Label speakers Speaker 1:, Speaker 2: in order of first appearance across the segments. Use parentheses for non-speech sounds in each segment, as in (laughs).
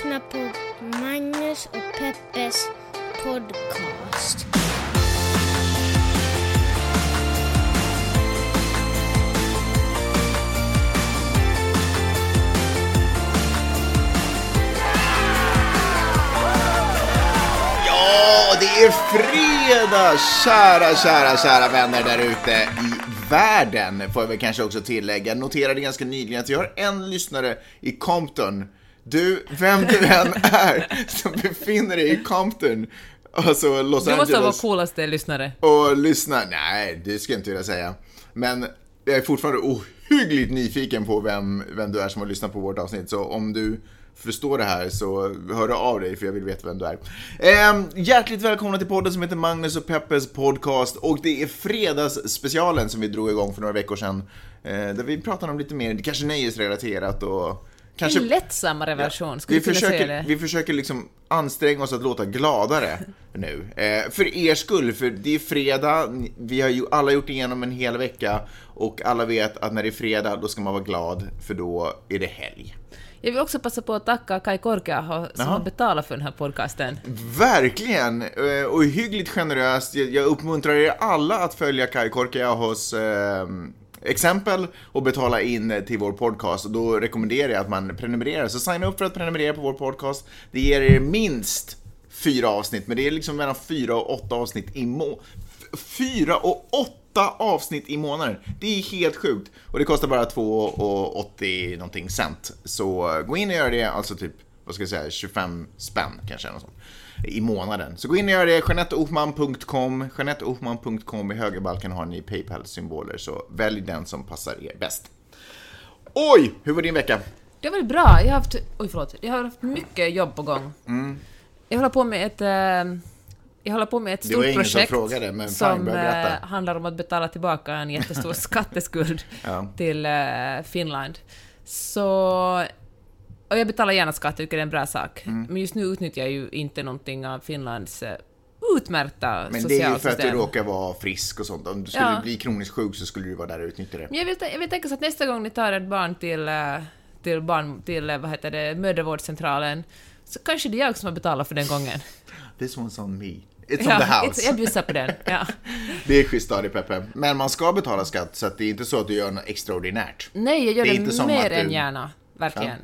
Speaker 1: lyssnar på Magnus och Peppes podcast.
Speaker 2: Ja, det är fredag! Kära, kära, kära vänner där ute i världen, får jag väl kanske också tillägga. Noterade ganska nyligen att vi har en lyssnare i Compton. Du, vem du än är som befinner dig i Compton, alltså Los
Speaker 3: Du måste vara
Speaker 2: Angeles,
Speaker 3: coolaste lyssnare.
Speaker 2: och lyssnar. Nej, det skulle jag inte vilja säga. Men jag är fortfarande ohyggligt nyfiken på vem, vem du är som har lyssnat på vårt avsnitt. Så om du förstår det här så hör av dig för jag vill veta vem du är. Ehm, hjärtligt välkomna till podden som heter Magnus och Peppes podcast och det är fredagsspecialen som vi drog igång för några veckor sedan. Eh, där vi pratar om lite mer, kanske nöjesrelaterat och kanske...
Speaker 3: En lättsammare version, skulle
Speaker 2: Vi
Speaker 3: kunna säga
Speaker 2: försöker,
Speaker 3: det?
Speaker 2: vi försöker liksom anstränga oss att låta gladare nu. Eh, för er skull, för det är fredag, vi har ju alla gjort igenom en hel vecka och alla vet att när det är fredag då ska man vara glad för då är det helg.
Speaker 3: Jag vill också passa på att tacka Kai Korkeaho som
Speaker 2: Jaha.
Speaker 3: har betalat för den här podcasten.
Speaker 2: Verkligen! Eh, Och hyggligt generöst. Jag uppmuntrar er alla att följa Kai Korkeahos eh, exempel och betala in till vår podcast. Och då rekommenderar jag att man prenumererar. Så signa upp för att prenumerera på vår podcast. Det ger er minst fyra avsnitt, men det är liksom mellan fyra och åtta avsnitt i må... Fyra och åtta avsnitt i månaden! Det är helt sjukt! Och det kostar bara 2,80 någonting cent. Så gå in och gör det, alltså typ, vad ska jag säga, 25 spänn kanske. eller Något sånt, i månaden. Så gå in och gör det, JeanetteOhman.com. JeanetteOhman.com i högerbalken har ni Paypal-symboler, så välj den som passar er bäst. Oj! Hur var din vecka?
Speaker 3: Det har varit bra. Jag har haft, oj förlåt, jag har haft mycket jobb på gång.
Speaker 2: Mm.
Speaker 3: Jag håller på med ett, eh, jag håller på med ett stort
Speaker 2: ingen som
Speaker 3: projekt
Speaker 2: frågade,
Speaker 3: som eh, handlar om att betala tillbaka en jättestor (laughs) skatteskuld
Speaker 2: Ja.
Speaker 3: till eh, Finland. Så... Och jag betalar gärna skatt, jag tycker det är en bra sak.
Speaker 2: Mm.
Speaker 3: Men just nu utnyttjar jag ju inte någonting av Finlands eh, utmärkta
Speaker 2: Men det är ju för att du
Speaker 3: socialsystem.
Speaker 2: råkar vara frisk och sånt. Om du skulle
Speaker 3: Ja.
Speaker 2: bli kroniskt sjuk så skulle du vara där och utnyttja det.
Speaker 3: Men jag vill, jag vill tänka så att nästa gång ni tar ett barn till, eh, till, barn, till eh, vad heter det, mödravårdscentralen, så kanske det är jag som har betalat för den gången.
Speaker 2: This one's on me. It's
Speaker 3: Ja,
Speaker 2: on the house.
Speaker 3: jag bjussar på den. Ja. (laughs)
Speaker 2: Det är schysst av dig Peppe. Men man ska betala skatt så att det är inte så att du gör något extraordinärt.
Speaker 3: Nej, jag gör
Speaker 2: Det
Speaker 3: det, mer
Speaker 2: att du-
Speaker 3: än gärna. Verkligen.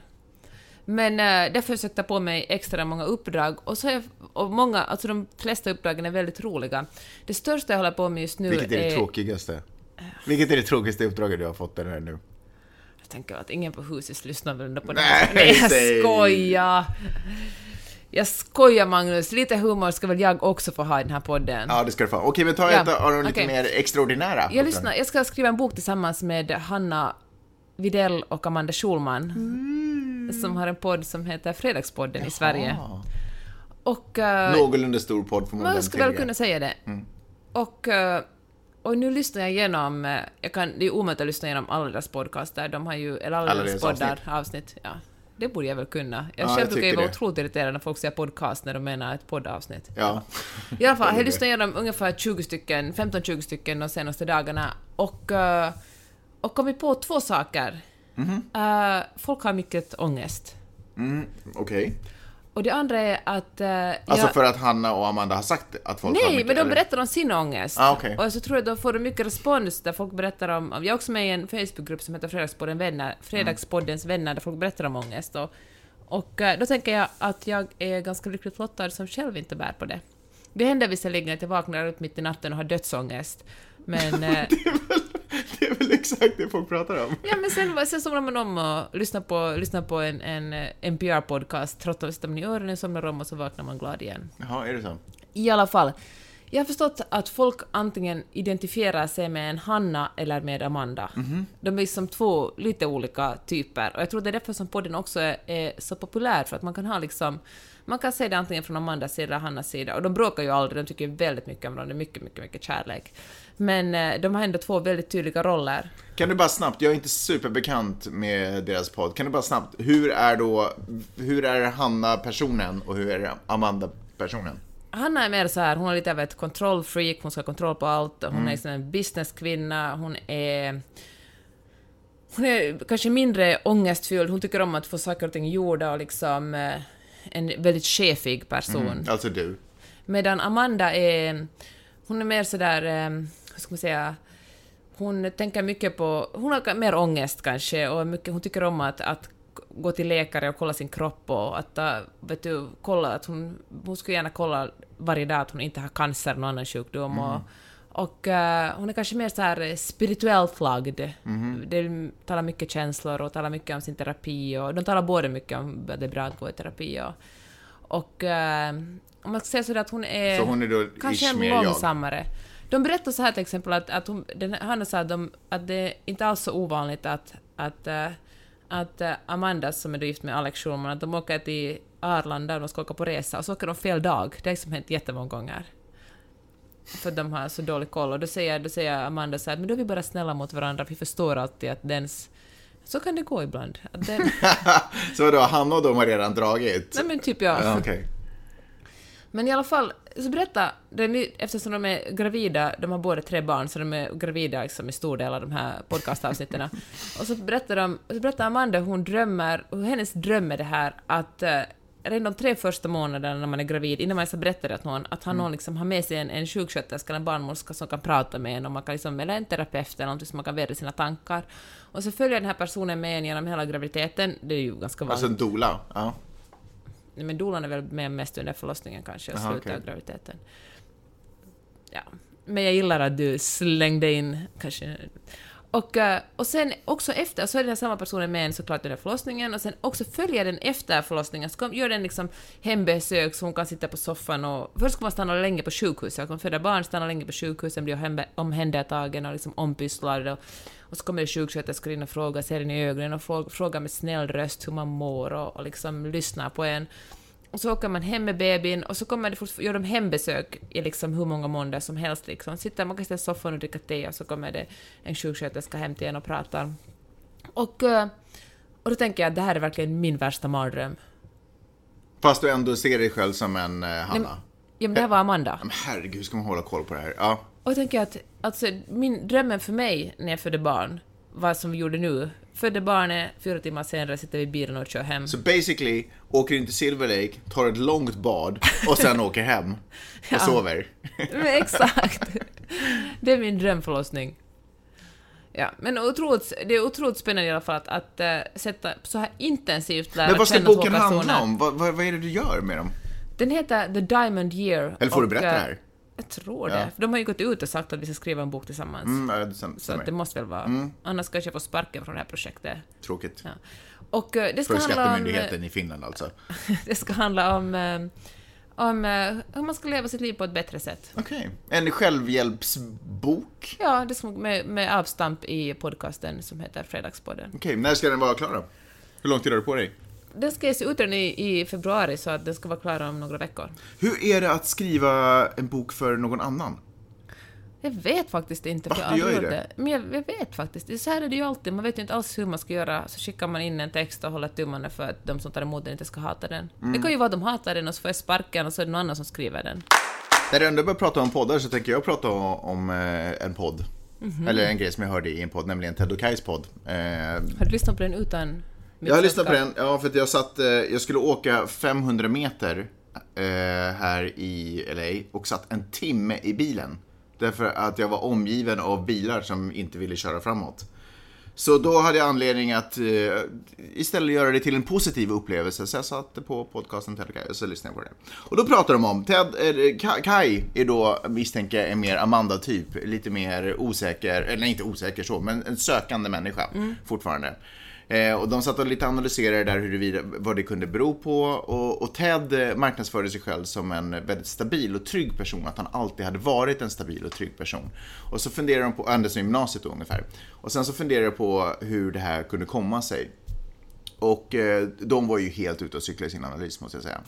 Speaker 3: Men äh, därför försökte jag ta på mig extra många uppdrag och, så har jag, och många, alltså de flesta uppdragen är väldigt roliga. Det största jag håller på med just nu
Speaker 2: Vilket är det tråkigaste? Vilket är det tråkigaste uppdraget du har fått den här nu?
Speaker 3: Jag tänker att ingen på huset lyssnar väl ändå på det
Speaker 2: Nej,
Speaker 3: här. Nej, jag skojar! Jag skojar Magnus, lite humor ska väl jag också få ha i den här podden.
Speaker 2: Ja, det ska du få. Okej, men ta
Speaker 3: Ja,
Speaker 2: ett av de lite mer extraordinära.
Speaker 3: Jag, lyssnar, jag ska skriva en bok tillsammans med Hanna Videll och Amanda Schulman som har en podd som heter Fredagspodden i Sverige. Och eh,
Speaker 2: Någorlunda stor podd får man
Speaker 3: man
Speaker 2: väl
Speaker 3: ska väl kunna säga det. Och, eh, och nu lyssnar jag igenom, eh, jag kan, det är omöjligt att lyssna igenom alla deras podcaster, de har ju, eller alla,
Speaker 2: Alla
Speaker 3: deras poddar, avsnitt. Ja, det borde jag väl kunna. Jag
Speaker 2: Ja,
Speaker 3: själv brukar ju vara otroligt irriterad när folk säger podcast när de menar ett poddavsnitt.
Speaker 2: Ja.
Speaker 3: I alla fall, jag lyssnade igenom ungefär 20 stycken, 15-20 stycken de senaste dagarna och, och kommit på två saker.
Speaker 2: Mhm.
Speaker 3: Eh, folk har mycket ångest.
Speaker 2: Mm, Okej.
Speaker 3: Och det andra är att... eh,
Speaker 2: Alltså
Speaker 3: jag-
Speaker 2: för att Hanna och Amanda har sagt att folk har
Speaker 3: Nej,
Speaker 2: mycket,
Speaker 3: men de
Speaker 2: eller?
Speaker 3: berättar om sin ångest.
Speaker 2: Ah, okej.
Speaker 3: Och så tror jag då får de mycket respons där folk berättar om... Jag är också med i en Facebookgrupp som heter Fredagspodden vänner, Fredagspoddens vänner, där folk berättar om ångest. Och, och eh, då tänker jag att jag är ganska lyckligt lottad som själv inte bär på det. Det händer visserligen att jag vaknar upp mitt i natten och har dödsångest. Men, (laughs) eh,
Speaker 2: Det är väl exakt det folk pratar om.
Speaker 3: ja, men sen, sen somnar man om och lyssnar på, lyssnar på en, en eh, NPR-podcast, tröttar sätter man i öronen, somnar om och så vaknar man glad igen.
Speaker 2: Jaha, är det så?
Speaker 3: I alla fall. Jag har förstått att folk antingen identifierar sig med en Hanna eller med Amanda. De är som två lite olika typer. Och jag tror det är därför som podden också är, är så populär, för att man kan ha liksom... Man kan se det antingen från Amandas sida eller Hannas sida. Och de bråkar ju aldrig, de tycker väldigt mycket om varandra, mycket, mycket, mycket kärlek. Men eh, de har ändå två väldigt tydliga roller.
Speaker 2: Kan du bara snabbt, jag är inte superbekant med deras podd, kan du bara snabbt, hur är då, hur är Hanna personen och hur är Amanda personen?
Speaker 3: Hanna är mer så här, hon är lite av ett kontrollfreak, hon ska ha kontroll på allt, hon är liksom en businesskvinna, hon är... Hon är kanske mindre ångestfylld, hon tycker om att få saker och ting gjorda och liksom... eh, en väldigt chefig person.
Speaker 2: Mm, alltså du.
Speaker 3: Medan Amanda är, hon är mer sådär, eh, ska man säga, hon tänker mycket på, hon har mer ångest kanske och mycket, hon tycker om att, att gå till läkare och kolla sin kropp och att, äh, vet du, kolla att hon, hon skulle gärna kolla varje dag att hon inte har cancer eller någon annan sjukdom och, och uh, hon är kanske mer så här spirituellt lagd.
Speaker 2: Mhm.
Speaker 3: De talar mycket känslor och talar mycket om sin terapi och de talar både mycket om att det är bra att gå i terapi och, och uh, om man ska säga sådär att hon är,
Speaker 2: Så hon är
Speaker 3: kanske en
Speaker 2: mer jag.
Speaker 3: De berättar så här till exempel att, att hon, den, Hanna sa att, de, att det är inte alls så ovanligt att, att, uh, att uh, Amanda som är då gift med Alex Schulman, att de åker till Arlanda och de ska åka på resa och så åker de fel dag. Det har liksom hänt jättemånga gånger. För de har så dålig koll. Och då säger, då säger Amanda så här, men då är vi bara snälla mot varandra, vi förstår alltid att dens... Så kan det gå ibland. Den, (laughs)
Speaker 2: Så vadå, Hanna och de har redan dragit?
Speaker 3: nej men typ ja.
Speaker 2: Ja, Okej.
Speaker 3: Men i alla fall, så berätta, den, är- eftersom de är gravida, de har båda tre barn, så de är gravida liksom i stor del av de här podcastavsnitten. (laughs) och så berättar, de, så berättar Amanda hon drömmer, hur hennes dröm är det här att eh, redan de tre första månaderna när man är gravid, innan man ens har berättat det till någon, att han någon liksom har med sig en, en sjuksköterska eller en barnmorska som kan prata med en, och man kan liksom, eller en terapeut eller någonting som man kan vädra sina tankar. Och så följer den här personen med en genom hela graviditeten, det är ju ganska vanligt.
Speaker 2: Alltså en dola? Ja.
Speaker 3: Men dolan är väl med mest under förlossningen kanske och slutet
Speaker 2: okej.
Speaker 3: av graviditeten. Ja. Men jag gillar att du slängde in kanske... Och, eh, och sen också efter, så är den här samma personen med en såklart under förlossningen och sen också följer den efter förlossningen, så kom- gör den liksom hembesök så hon kan sitta på soffan och... Först ska man stanna länge på sjukhuset, man föder barn, stannar länge på sjukhuset, blir omhändertagen och liksom ompysslad och, och så kommer det sjuksköterskor in och frågar, ser en i ögonen och frågar, frågar med snäll röst hur man mår och, och liksom lyssnar på en. Och så åker man hem med bebisen och så kommer det gör de hembesök i liksom hur många månader som helst. Liksom. Sitter man i soffan och dricka te och så kommer det en sjuksköterska hem till en och pratar. Och, eh, och då tänker jag att det här är verkligen min värsta mardröm.
Speaker 2: Fast du ändå ser dig själv som en eh, Hanna?
Speaker 3: Ja, men det här var Amanda.
Speaker 2: Men herregud, hur ska man hålla koll på det här? Ja.
Speaker 3: Och jag tänker att alltså, min drömmen för mig när jag födde barn, vad som vi gjorde nu, födde barnet, fyra timmar senare sitter vi i bilen och kör hem.
Speaker 2: Så basically, åker in till Silver Lake, tar ett långt bad och sen (laughs) åker hem och sover.
Speaker 3: Men exakt. Det är min drömförlossning. Ja, men otroligt, det är otroligt spännande i alla fall att, att äh, sätta så här intensivt lära
Speaker 2: Men vad ska boken handla om? Vad, vad, vad är det du gör med dem?
Speaker 3: Den heter The Diamond Year.
Speaker 2: Eller får du
Speaker 3: och,
Speaker 2: berätta
Speaker 3: äh,
Speaker 2: det här?
Speaker 3: Jag tror
Speaker 2: Ja.
Speaker 3: det. För de har ju gått ut och sagt att vi ska skriva en bok tillsammans.
Speaker 2: Mm, ja, det stäm-
Speaker 3: Så det måste väl vara... Annars kanske jag får sparken från det här projektet.
Speaker 2: Tråkigt.
Speaker 3: Ja. Och äh, det ska
Speaker 2: För
Speaker 3: handla om...
Speaker 2: skattemyndigheten i Finland alltså. (laughs)
Speaker 3: Det ska handla om, eh, om eh, hur man ska leva sitt liv på ett bättre sätt.
Speaker 2: Okej. En självhjälpsbok?
Speaker 3: Ja, det ska, med, med avstamp i podcasten som heter Fredagspodden.
Speaker 2: Okej, när ska den vara klar då? Hur lång tid har du på dig?
Speaker 3: Den ska ges ut i, i februari så att den ska vara klar om några veckor.
Speaker 2: Hur är det att skriva en bok för någon annan?
Speaker 3: Jag vet faktiskt inte, för jag aldrig
Speaker 2: gör
Speaker 3: gjort det. Men jag, jag vet faktiskt. Det så här är det ju alltid, man vet ju inte alls hur man ska göra. Så skickar man in en text och håller tummarna för att de som tar emot den inte ska hata den.
Speaker 2: Mm.
Speaker 3: Det kan ju vara att de hatar den och så får jag sparken och så är det någon annan som skriver den.
Speaker 2: När du ändå börjar prata om poddar så tänker jag prata om, eh, en podd.
Speaker 3: Mhm.
Speaker 2: Eller en grej som jag hörde i en podd, nämligen Ted Kais podd. Eh,
Speaker 3: Har du lyssnat på den utan
Speaker 2: jag har lyssnat på den, ja för att jag satt, eh, jag skulle åka 500 meter eh, här i LA och satt en timme i bilen. Därför att jag var omgiven av bilar som inte ville köra framåt. Så då hade jag anledning att eh, istället göra det till en positiv upplevelse. Så jag satte på podcasten Ted och Kai och så lyssnade jag på det. Och då pratar de om, Ted, eh, Ka- Kai är då misstänker jag en mer Amanda-typ. Lite mer osäker, eller inte osäker så, men en sökande människa fortfarande. Eh, och de satt och lite analyserade där huruvida, vad det kunde bero på. Och, och Ted eh, marknadsförde sig själv som en väldigt stabil och trygg person. Att han alltid hade varit en stabil och trygg person. Och så funderar de på, sedan gymnasiet då, ungefär. Och sen så funderar de på hur det här kunde komma sig. Och eh, de var ju helt ute och cyklade i sin analys måste jag säga.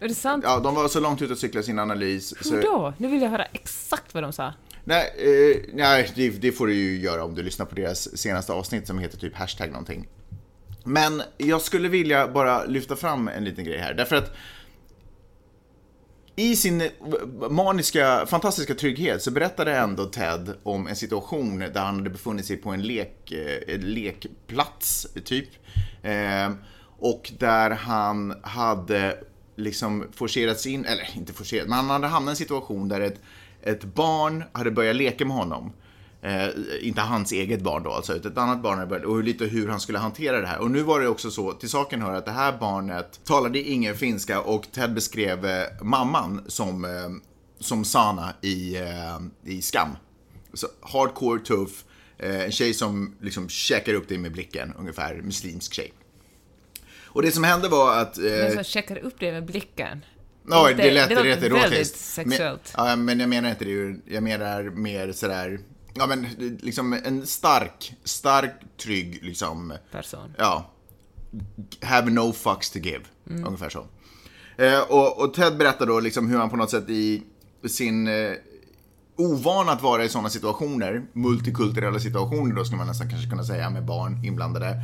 Speaker 3: Är det sant?
Speaker 2: Ja, de var så långt ute och cyklade i sin analys.
Speaker 3: Hur
Speaker 2: Så,
Speaker 3: då? Nu vill jag höra exakt vad de sa.
Speaker 2: nej, eh, nej det, det får du ju göra om du lyssnar på deras senaste avsnitt som heter typ hashtag någonting. Men jag skulle vilja bara lyfta fram en liten grej här. Därför att i sin maniska, fantastiska trygghet så berättade ändå Ted om en situation där han hade befunnit sig på en lek, eh, lekplats, typ. Eh, och där han hade liksom forcerats in, eller inte forcerat, men han hade hamnat i en situation där ett, ett barn hade börjat leka med honom. Eh, inte hans eget barn då alltså, utan ett annat barn hade börjat, och lite hur han skulle hantera det här. Och nu var det också så, till saken hör att det här barnet talade ingen finska och Ted beskrev eh, mamman som, eh, som Sana i, eh, i Skam. Så hardcore, tuff, eh, en tjej som liksom checkar upp dig med blicken, ungefär muslimsk tjej. Och det som hände var att... Eh,
Speaker 3: som checkar upp det med blicken.
Speaker 2: Ja, det lät
Speaker 3: det låter
Speaker 2: rätt
Speaker 3: väldigt
Speaker 2: erotiskt.
Speaker 3: sexuellt.
Speaker 2: Men, ja, men jag menar inte det. Jag menar mer sådär, ja men liksom en stark, stark, trygg liksom,
Speaker 3: Person.
Speaker 2: ja, have no fucks to give. Ungefär så. Eh, och, och Ted berättar då liksom hur han på något sätt i sin eh, ovan att vara i sådana situationer, multikulturella situationer då skulle man nästan kanske kunna säga med barn inblandade.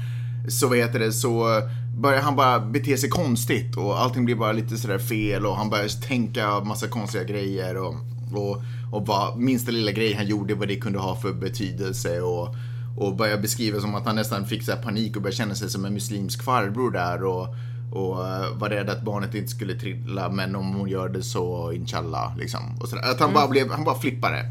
Speaker 2: Så vad heter det, så börjar han bara bete sig konstigt och allting blir bara lite sådär fel och han börjar tänka massa konstiga grejer och, och, och vad minsta lilla grej han gjorde, vad det kunde ha för betydelse och, och börjar beskriva som att han nästan fick så här panik och började känna sig som en muslimsk farbror där och, och eh, var rädd att barnet inte skulle trilla men om hon gör det så inshallah liksom. Och sådär. Att han bara blev, han bara flippade.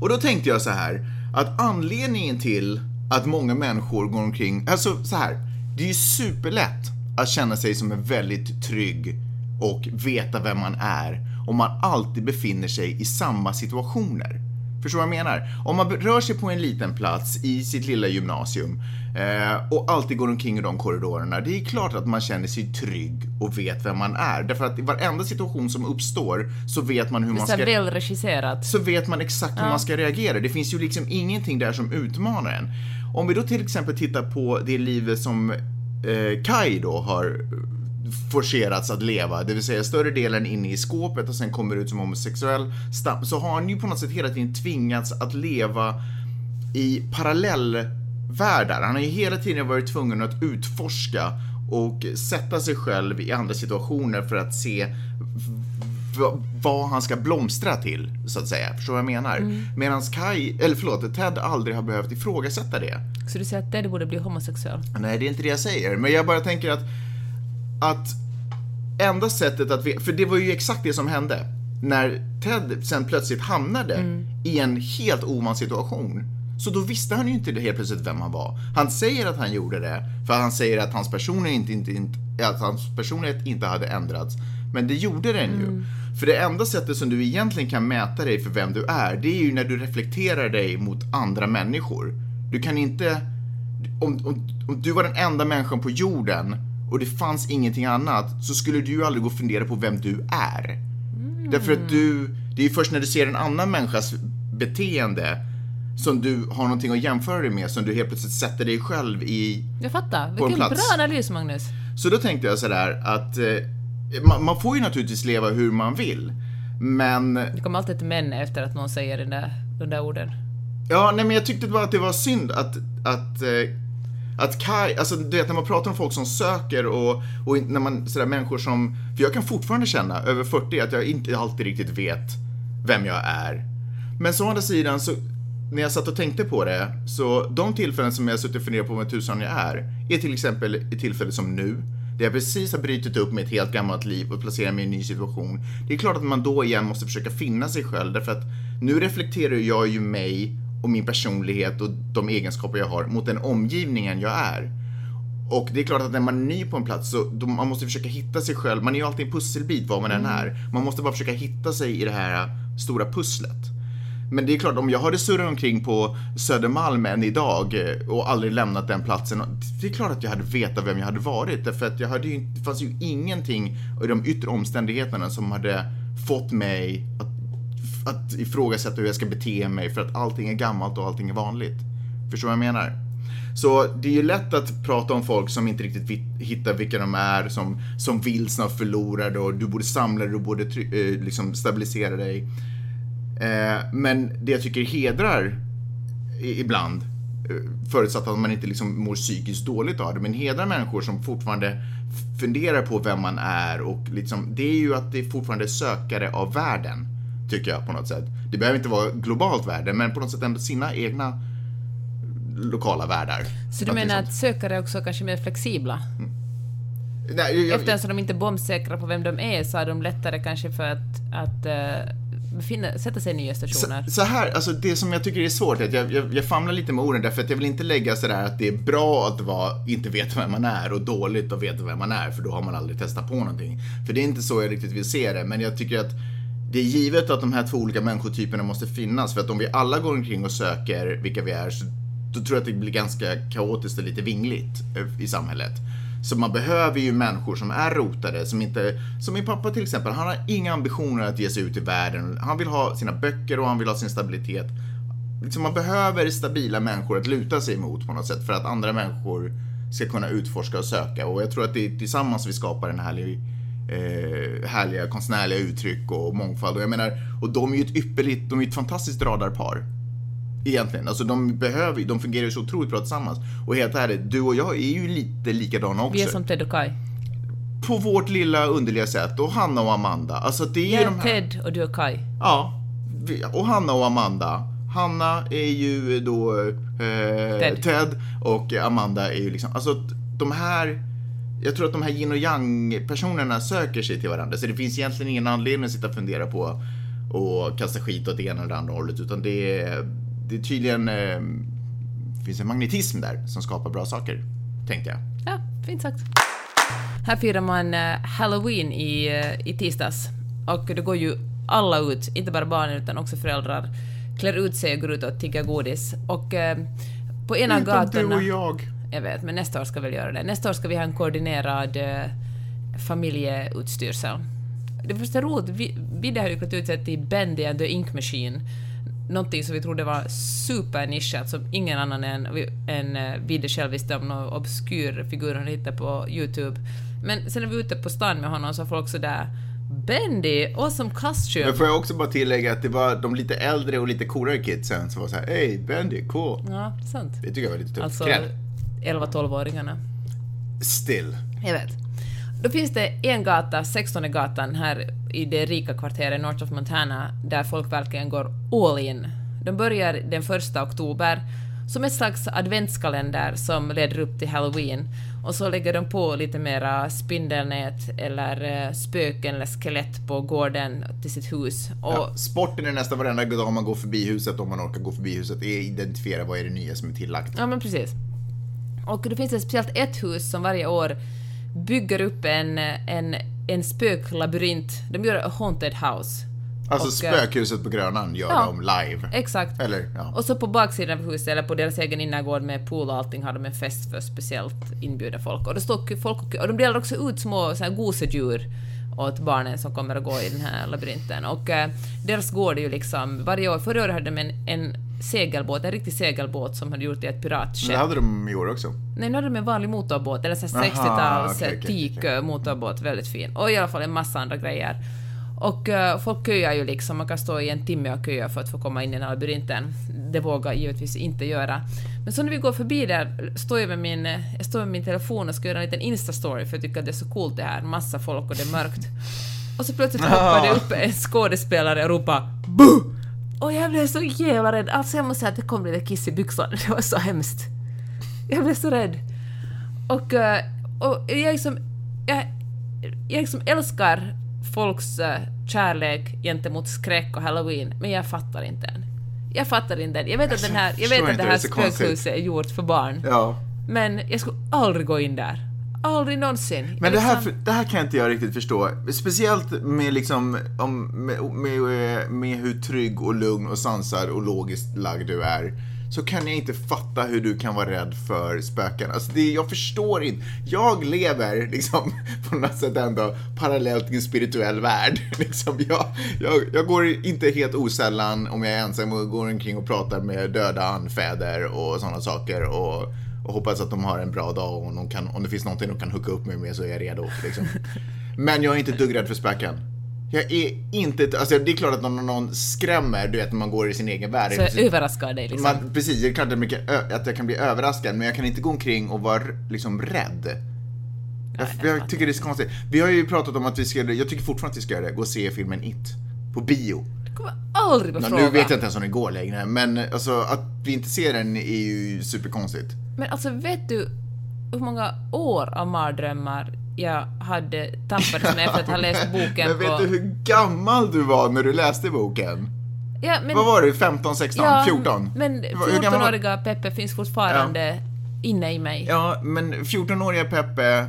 Speaker 2: Och då tänkte jag så här, att anledningen till att många människor går omkring, alltså så här, det är ju superlätt att känna sig som en väldigt trygg och veta vem man är om man alltid befinner sig i samma situationer. Förstår vad jag menar? Om man rör sig på en liten plats i sitt lilla gymnasium eh, och alltid går omkring i de korridorerna, det är klart att man känner sig trygg och vet vem man är. Därför att i varenda situation som uppstår så vet man hur
Speaker 3: Det är
Speaker 2: man ska
Speaker 3: här väl regisserat.
Speaker 2: så vet man exakt hur man ska reagera. Det finns ju liksom ingenting där som utmanar en. Om vi då till exempel tittar på det livet som eh, Kai då har forcerats att leva, det vill säga större delen inne i skåpet och sen kommer ut som homosexuell, så har han ju på något sätt hela tiden tvingats att leva i parallellvärldar. Han har ju hela tiden varit tvungen att utforska och sätta sig själv i andra situationer för att se vad han ska blomstra till, så att säga. Förstår du vad jag menar?
Speaker 3: Mm.
Speaker 2: Medan Kai, eller förlåt, Ted aldrig har behövt ifrågasätta det.
Speaker 3: Så du säger att Ted borde bli homosexuell?
Speaker 2: Nej, det är inte det jag säger. Men jag bara tänker att, att enda sättet att, ve- för det var ju exakt det som hände. När Ted sen plötsligt hamnade i en helt ovan situation. Så då visste han ju inte det helt plötsligt vem han var. Han säger att han gjorde det, för han säger att hans personlighet inte, inte, att hans personlighet inte hade ändrats. Men det gjorde den ju. För det enda sättet som du egentligen kan mäta dig för vem du är, det är ju när du reflekterar dig mot andra människor. Du kan inte om, om, om du var den enda människan på jorden och det fanns ingenting annat så skulle du ju aldrig gå och fundera på vem du är. Därför att du, det är ju först när du ser en annan människas beteende som du har någonting att jämföra dig med som du helt plötsligt sätter dig själv i.
Speaker 3: Jag fattar.
Speaker 2: en
Speaker 3: Vilken bra analys, Magnus.
Speaker 2: Så då tänkte jag sådär att eh, man, man får ju naturligtvis leva hur man vill. Men
Speaker 3: Det kommer alltid ett men efter att någon säger den där, de där orden.
Speaker 2: Ja, nej men jag tyckte bara att det var synd att, att, eh, att Kai, alltså du vet när man pratar om folk som söker och, och när man, sådär människor som, för jag kan fortfarande känna över 40 att jag inte alltid riktigt vet vem jag är. Men så å andra sidan så, när jag satt och tänkte på det, så de tillfällen som jag suttit och funderat på vem tusan jag är, är till exempel ett tillfälle som nu, där jag precis har brutit upp med ett helt gammalt liv och placerat mig i en ny situation. Det är klart att man då igen måste försöka finna sig själv, därför att nu reflekterar jag ju mig och min personlighet och de egenskaper jag har mot den omgivningen jag är. Och det är klart att när man är ny på en plats så då man måste försöka hitta sig själv. Man är ju alltid en pusselbit var man än är. Man måste bara försöka hitta sig i det här stora pusslet. Men det är klart, om jag hade surrat omkring på Södermalm än idag eh, och aldrig lämnat den platsen. Det är klart att jag hade vetat vem jag hade varit. Därför att jag hade ju, det fanns ju ingenting i de yttre omständigheterna som hade fått mig att, att ifrågasätta hur jag ska bete mig för att allting är gammalt och allting är vanligt. Förstår du vad jag menar? Så det är ju lätt att prata om folk som inte riktigt hittar vilka de är, som, som vilsna och förlorade och du borde samla dig, du borde try- eh, liksom stabilisera dig. Eh, men det jag tycker hedrar ibland, eh, förutsatt att man inte liksom mår psykiskt dåligt av det, men hedrar människor som fortfarande funderar på vem man är och liksom, det är ju att det är fortfarande är sökare av världen, tycker jag på något sätt. Det behöver inte vara globalt värde, men på något sätt ändå sina egna lokala världar.
Speaker 3: Så du
Speaker 2: Att
Speaker 3: menar att sökare är också kanske mer flexibla?
Speaker 2: Nej, jag,
Speaker 3: Eftersom de inte är bombsäkra på vem de är så är de lättare kanske för att, att uh, befinna, sätta sig i nya stationer.
Speaker 2: Så, så här, alltså det som jag tycker är svårt är att jag, jag, jag famlar lite med orden därför att jag vill inte lägga sådär att det är bra att vara, inte veta vem man är och dåligt att veta vem man är för då har man aldrig testat på någonting. För det är inte så jag riktigt vill se det, men jag tycker att det är givet att de här två olika människotyperna måste finnas för att om vi alla går omkring och söker vilka vi är så då tror jag att det blir ganska kaotiskt och lite vingligt eh, i samhället. Så man behöver ju människor som är rotade, som inte, som min pappa till exempel, han har inga ambitioner att ge sig ut i världen. Han vill ha sina böcker och han vill ha sin stabilitet. Liksom man behöver stabila människor att luta sig emot på något sätt för att andra människor ska kunna utforska och söka. Och jag tror att det är tillsammans vi skapar en härlig eh, härliga konstnärliga uttryck och mångfald. Och jag menar, och de är ju ett ypperligt, de är ett fantastiskt radarpar. Egentligen. Alltså de behöver de fungerar ju så otroligt bra tillsammans. Och helt ärligt, du och jag är ju lite likadana också.
Speaker 3: Vi är som Ted och Kai.
Speaker 2: På vårt lilla underliga sätt. Och Hanna och Amanda. Alltså det är
Speaker 3: Jag är
Speaker 2: de här...
Speaker 3: Ted och du är Kai.
Speaker 2: Ja. Och Hanna och Amanda. Hanna är ju då eh,
Speaker 3: Ted.
Speaker 2: Ted. och Amanda är ju liksom, alltså de här jag tror att de här yin och yang personerna söker sig till varandra så det finns egentligen ingen anledning att sitta och fundera på och kasta skit åt det ena eller andra hållet utan det är, det är tydligen eh, det finns en magnetism där som skapar bra saker, tänkte jag.
Speaker 3: Ja, fint sagt. Här firar man eh, Halloween i, eh, i tisdags. Och det går ju alla ut, inte bara barnen utan också föräldrar, klär ut sig och går ut och tiggar godis. Och eh, på ena av
Speaker 2: Utom du
Speaker 3: gatorna...
Speaker 2: och jag.
Speaker 3: Jag vet, men nästa år ska vi väl göra det. Nästa år ska vi ha en koordinerad eh, familjeutstyrsel. Det första roligt, vi, vi har ju klätt ut sig till Bendy and the Ink Machine. Någonting som vi trodde var supernischat, som ingen annan än, än eh, Vidde själv visste om, någon obskyr figur han hittade på YouTube. Men sen när vi var ute på stan med honom så var folk sådär Bendy, awesome costume.
Speaker 2: Men får jag också bara tillägga att det var de lite äldre och lite coolare kidsen som var så här, hej Bendy, cool.
Speaker 3: Ja, sant.
Speaker 2: Det tycker jag var lite tufft.
Speaker 3: Alltså. 11-12-åringarna.
Speaker 2: Still.
Speaker 3: Jag vet. Då finns det en gata, 16 gatan, här i det rika kvarteret North of Montana, där folk verkligen går all in. De börjar den första oktober som ett slags adventskalender som leder upp till halloween. Och så lägger de på lite mera spindelnät eller eh, spöken eller skelett på gården till sitt hus. Och
Speaker 2: Ja, sporten är nästan varenda dag man går förbi huset, om man orkar gå förbi huset, är identifiera vad är det nya som är tillagt.
Speaker 3: Ja, men precis. Och det finns ett speciellt ett hus som varje år bygger upp en, en, en spöklabyrint. De gör a haunted house.
Speaker 2: Alltså
Speaker 3: Och, eh,
Speaker 2: spökhuset på Grönan gör
Speaker 3: ja.
Speaker 2: de live.
Speaker 3: Exakt.
Speaker 2: Eller, ja.
Speaker 3: Och så på baksidan av huset, eller på deras egen innergård med pool och allting, har de en fest för speciellt inbjuda folk. Och det står folk och, och de delar också ut små så här gosedjur åt barnen som kommer att gå i den här labyrinten. Och eh, deras gård är ju liksom, varje år, förra året hade de en, en segelbåt, en riktig segelbåt som hade gjort i ett piratskepp.
Speaker 2: det hade de i år också.
Speaker 3: Nej, nu hade de en vanlig motorbåt, eller så här
Speaker 2: Aha,
Speaker 3: 60-tals
Speaker 2: okej, okej,
Speaker 3: teak
Speaker 2: okej.
Speaker 3: eh, motorbåt, väldigt fin. Och i alla fall en massa andra grejer. Och eh, folk köar ju liksom, man kan stå i en timme och köa för att få komma in i den här labyrinten. Det vågar jag givetvis inte göra. Men så när vi går förbi där, står jag med min, jag står med min telefon och ska göra en liten Insta-story för jag tycker att det är så coolt det här, massa folk och det är mörkt. Och så plötsligt (laughs) hoppar det upp en skådespelare och ropar BU! Och jag blev så jävla rädd. Alltså jag måste säga att det kom lite kiss i byxorna. (laughs) Det var så hemskt. Jag blev så rädd. Och, eh, och jag liksom... Jag, jag liksom älskar folks eh, kärlek gentemot skräck och halloween, men jag fattar inte än. Jag fattar inte än. Jag vet att, den här, jag vet att det här spökhuset är gjort för barn,
Speaker 2: Ja.
Speaker 3: men jag skulle aldrig gå in där. Aldrig någonsin. Jag
Speaker 2: Men det här,
Speaker 3: liksom-
Speaker 2: det här kan inte jag riktigt förstå. Speciellt med liksom, om, med, med, med hur trygg och lugn och sansad och logiskt lagd du är. Så kan jag inte fatta hur du kan vara rädd för spöken. Alltså det, jag förstår inte. Jag lever liksom (laughs) på något sätt ändå parallellt i en spirituell värld. (laughs) Liksom jag, jag, jag går inte helt osällan om jag är ensam och går omkring och pratar med döda anfäder och sådana saker. Och, och hoppas att de har en bra dag och om, de kan, om det finns någonting de kan hooka upp mig med så är jag redo. Liksom. (laughs) Men jag är inte dugg rädd för spöken. Jag är inte, alltså det är klart att någon, någon skrämmer, du vet när man går i sin egen värld.
Speaker 3: så överraskar dig liksom.
Speaker 2: man, precis, det är klart att jag kan bli överraskad, men jag kan inte gå omkring och vara liksom rädd. Jag, jag tycker det är så konstigt. Vi har ju pratat om att vi ska, jag tycker fortfarande att vi ska göra det, gå och se filmen It. På bio.
Speaker 3: Kommer aldrig på
Speaker 2: Ja,
Speaker 3: fråga.
Speaker 2: nu vet jag inte ens om den går längre, men alltså att vi inte ser den är ju superkonstigt.
Speaker 3: Men alltså vet du hur många år av mardrömmar jag hade tappades med efter att ha läst (laughs) boken
Speaker 2: Men vet
Speaker 3: på...
Speaker 2: du hur gammal du var när du läste boken?
Speaker 3: Ja, men,
Speaker 2: Vad var du? 15, 16,
Speaker 3: ja,
Speaker 2: 14?
Speaker 3: Men
Speaker 2: Hur gammal var-
Speaker 3: 14-åriga Peppe finns fortfarande inne i mig.
Speaker 2: Ja, men 14-åriga Peppe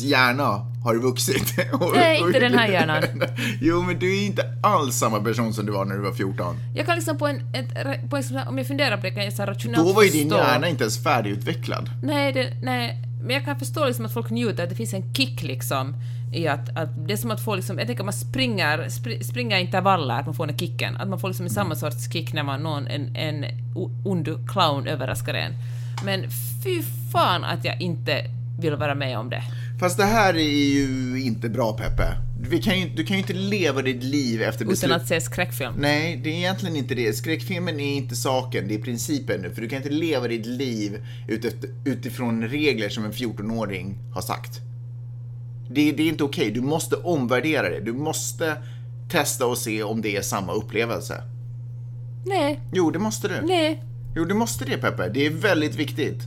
Speaker 2: hjärna har vuxit. (laughs)
Speaker 3: Nej, inte den här hjärnan. (laughs)
Speaker 2: jo, men du är inte alls samma person som du var när du var 14.
Speaker 3: Jag kan liksom på en, ett, på en om jag funderar på det kan jag så här rationellt
Speaker 2: Då var ju din hjärna inte ens färdigutvecklad.
Speaker 3: Nej, det, nej, men jag kan förstå liksom att folk njuter, att det finns en kick liksom i att, att det är som att få liksom, jag tänker att man springer, spr, springer intervaller, att man får den kicken, att man får liksom samma sorts kick när man någon, en, en ond clown överraskar en. Men fy fan att jag inte vill vara med om det.
Speaker 2: Fast det här är ju inte bra, Peppe. Vi kan ju, du kan ju inte leva ditt liv efter beslut.
Speaker 3: Utan att se skräckfilm.
Speaker 2: Nej, det är egentligen inte det. Skräckfilmen är inte saken, det är principen nu. För du kan inte leva ditt liv utifrån regler som en 14-åring har sagt. Det, det är inte okej, du måste omvärdera det. Du måste testa och se om det är samma upplevelse.
Speaker 3: Nej,
Speaker 2: Jo, det måste du.
Speaker 3: nej.
Speaker 2: Jo, du måste det Peppe. Det är väldigt viktigt.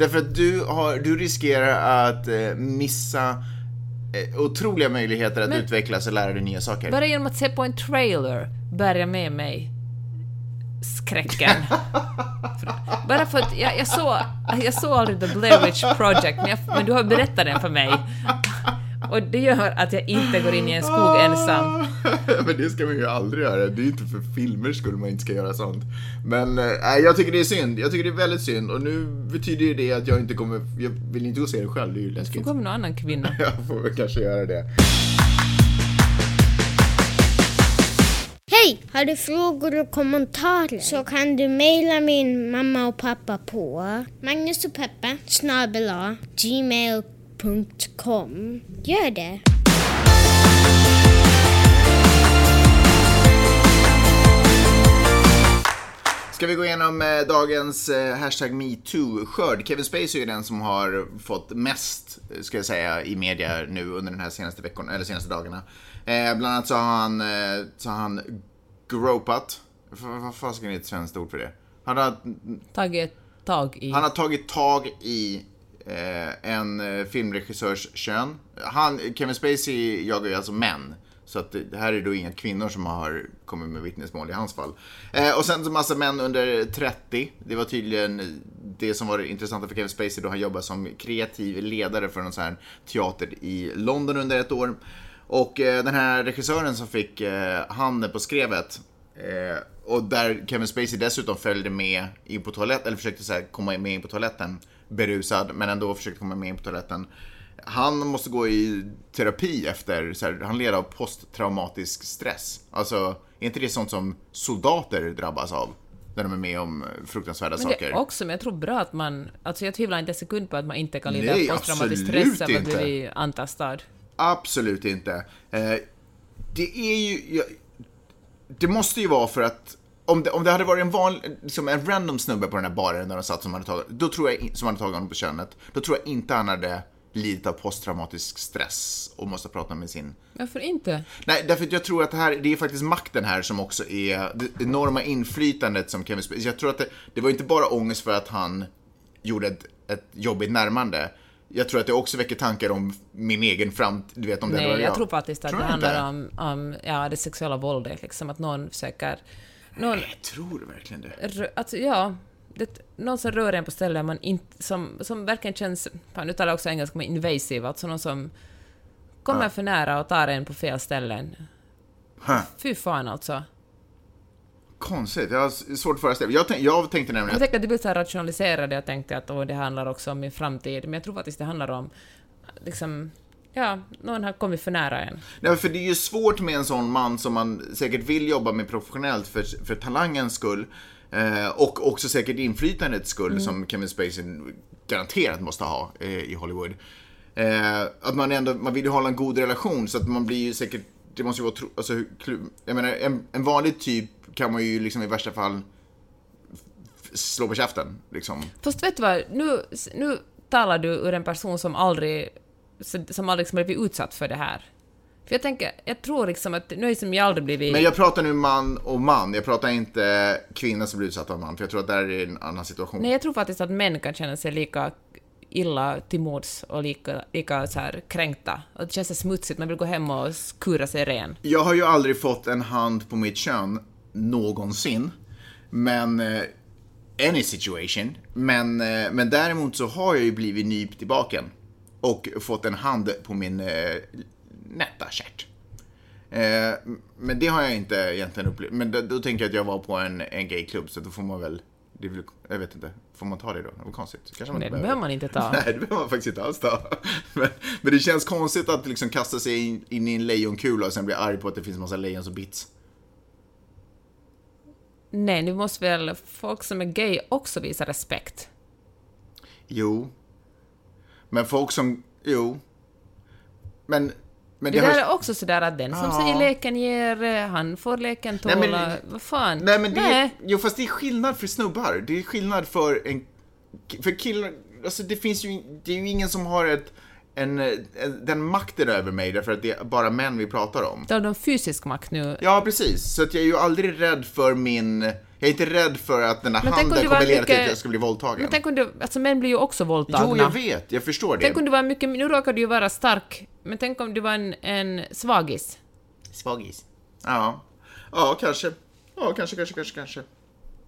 Speaker 2: Därför att du, har, du riskerar att eh, missa eh, otroliga möjligheter att
Speaker 3: Men-
Speaker 2: utvecklas och lära dig nya saker.
Speaker 3: Bara genom att se på en trailer bär jag med mig skräcken. (laughs) Bara för att jag, jag, såg, jag såg aldrig The Blair Witch Project, men, jag, men du har berättat den för mig. Och det gör att jag inte går in i en skog ensam. (laughs)
Speaker 2: Men det ska man ju aldrig göra. Det är ju inte för filmers skull man inte ska göra sånt. Men nej, jag tycker det är synd. Jag tycker det är väldigt synd. Och nu betyder ju det att jag inte kommer, jag vill inte gå och se det själv. Det är ju
Speaker 3: Då
Speaker 2: läskigt.
Speaker 3: kommer någon annan kvinna. (laughs)
Speaker 2: Jag får väl kanske göra det.
Speaker 1: Hej! Har du frågor och kommentarer så kan du mejla min mamma och pappa på Magnus och Peppe snabel-a gmail.com. Gör det!
Speaker 2: Ska vi gå igenom eh, dagens eh, hashtag metoo-skörd? Kevin Spacey är den som har fått mest, eh, ska jag säga, i media nu under den här senaste veckan, eller senaste dagarna. Eh, bland annat så har han, eh, så har han gropat. Vad fasiken är ett svenskt ord för det? Han har,
Speaker 3: Tagit tag i...
Speaker 2: han har tagit tag i Eh, en eh, filmregissörs kön. Han, Kevin Spacey jagar ju alltså män. Så att det här är då inga kvinnor som har kommit med vittnesmål i hans fall. Eh, och sen så massa män under 30. Det var tydligen det som var det intressanta för Kevin Spacey då han jobbade som kreativ ledare för någon sån här teater i London under ett år. Och eh, den här regissören som fick eh, handen på skrevet Eh, och där Kevin Spacey dessutom följde med in på toaletten, eller försökte så här, komma med in på toaletten berusad, men ändå försökte komma med in på toaletten. Han måste gå i terapi efter, så här, han led av posttraumatisk stress. Alltså, är inte det sånt som soldater drabbas av? När de är med om fruktansvärda
Speaker 3: Men det
Speaker 2: saker.
Speaker 3: också, men jag tror bra att man... Alltså jag tvivlar inte en sekund på att man inte kan lida av posttraumatisk stress av att bli antastad.
Speaker 2: Absolut inte. Eh, det är ju... Jag, det måste ju vara för att om det, om det hade varit en vanlig, som en random snubbe på den här baren där de satt som hade tagit, då tror jag, som hade tagit honom på könet, då tror jag inte han hade lidit av posttraumatisk stress och måste prata med sin
Speaker 3: Varför inte?
Speaker 2: Nej, därför att jag tror att det här, det är faktiskt makten här som också är det enorma inflytandet som Kevin Spacey, jag tror att det, det var inte bara ångest för att han gjorde ett, ett jobbigt närmande. Jag tror att det också väcker tankar om min egen framtid, du vet om det
Speaker 3: Nej,
Speaker 2: var
Speaker 3: jag tror faktiskt att
Speaker 2: Tror
Speaker 3: det handlar om, om ja, det sexuella våldet, liksom att någon försöker... Någon,
Speaker 2: Jag tror verkligen det.
Speaker 3: rö- alltså, ja, det, någon som rör en på ställen man inte, som, som verkligen känns, fan nu talar jag också engelska, men invasive, alltså någon som kommer för nära och tar en på fel ställen.
Speaker 2: Huh.
Speaker 3: Fy fan alltså.
Speaker 2: Konstigt, jag har svårt att föreställa mig. Jag, tänk, jag tänkte nämligen
Speaker 3: Jag tänkte att du vill så här rationalisera det och tänkte att åh, det handlar också om min framtid, men jag tror faktiskt det handlar om liksom, ja, någon har kommit för nära en.
Speaker 2: Nej, för det är ju svårt med en sån man som man säkert vill jobba med professionellt för, för talangens skull. Eh, och också säkert inflytandets skull som Kevin Spacey garanterat måste ha eh, i Hollywood. Eh, att man ändå, man vill ju hålla en god relation så att man blir ju säkert, det måste ju vara, tro, alltså, jag menar en, en vanlig typ kan man ju liksom i värsta fall slå på käften liksom.
Speaker 3: Fast vet du vad, nu, nu talar du ur en person som aldrig, som aldrig liksom blivit utsatt för det här. För jag tänker, jag tror liksom att, nu är som jag aldrig blivit...
Speaker 2: Men jag pratar nu man och man, jag pratar inte kvinna som blir utsatt av man, för jag tror att där är en annan situation.
Speaker 3: Nej, jag tror faktiskt att män kan känna sig lika illa till mods och lika, lika så här kränkta. Och det känns så smutsigt, man vill gå hem och skura sig ren.
Speaker 2: Jag har ju aldrig fått en hand på mitt kön någonsin. Men eh, any situation. Men, eh, men däremot så har jag ju blivit nypt i baken. Och fått en hand på min eh, nätta kärt. Eh, men det har jag inte egentligen upplevt. Men då, då tänker jag att jag var på en, en gayklubb så då får man väl det väl, jag vet inte, får man ta det då? Det var konstigt. Kanske man
Speaker 3: Nej, det behöver man inte ta. (laughs)
Speaker 2: Nej, det behöver man faktiskt inte alls ta. (laughs) Men, men det känns konstigt att liksom kasta sig in, in i en lejonkula och sen bli arg på att det finns massa lejon som bits.
Speaker 3: Nej, nu måste väl folk som är gay också visa respekt?
Speaker 2: Jo. Men folk som, jo. Men, men
Speaker 3: Det,
Speaker 2: det,
Speaker 3: där
Speaker 2: har...
Speaker 3: är också sådär att den som
Speaker 2: Ja.
Speaker 3: säger leken ger, eh, han får leken tåla.
Speaker 2: Nej, men-
Speaker 3: Vad fan?
Speaker 2: Nej men det,
Speaker 3: Nej.
Speaker 2: jo fast det är skillnad för snubbar. Det är skillnad för en, för killar, alltså det finns ju, det är ju ingen som har ett, en, en, den makten över mig därför att det är bara män vi pratar om.
Speaker 3: Då har de fysisk makt nu.
Speaker 2: Ja, precis. Så att jag är ju aldrig rädd för min... Jag är inte rädd för att den här
Speaker 3: Men
Speaker 2: handen
Speaker 3: du
Speaker 2: kommer leda till
Speaker 3: mycket-
Speaker 2: att jag ska bli våldtagen.
Speaker 3: Men tänk om du, alltså män blir ju också våldtagna.
Speaker 2: Jo, jag vet. Jag förstår det.
Speaker 3: Tänk om du var mycket, nu råkar du ju vara stark, men tänk om du var en, en svagis.
Speaker 2: Svagis. Ja. Ja, kanske. Ja, kanske, kanske, kanske, kanske.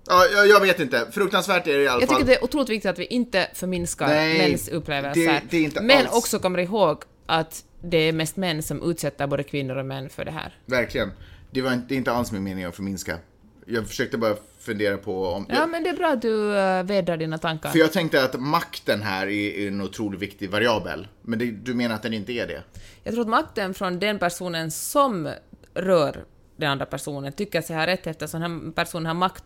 Speaker 2: Ja, jag, jag vet inte. Fruktansvärt är det i alla
Speaker 3: Jag
Speaker 2: fall.
Speaker 3: tycker det är otroligt viktigt att vi inte förminskar
Speaker 2: Nej,
Speaker 3: mäns upplevelser.
Speaker 2: det- det är inte
Speaker 3: men
Speaker 2: alls-
Speaker 3: också kommer ihåg att det är mest män som utsätter både kvinnor och män för det här.
Speaker 2: Verkligen. Det, var inte, det är inte alls min mening att förminska. Jag försökte bara fundera på om...
Speaker 3: Ja, men det är bra att du uh, vädrar dina tankar.
Speaker 2: För jag tänkte att makten här är, är en otroligt viktig variabel. Men det, du menar att den inte är det?
Speaker 3: Jag tror att makten från den personen som rör den andra personen tycker sig ha rätt eftersom den här personen har makt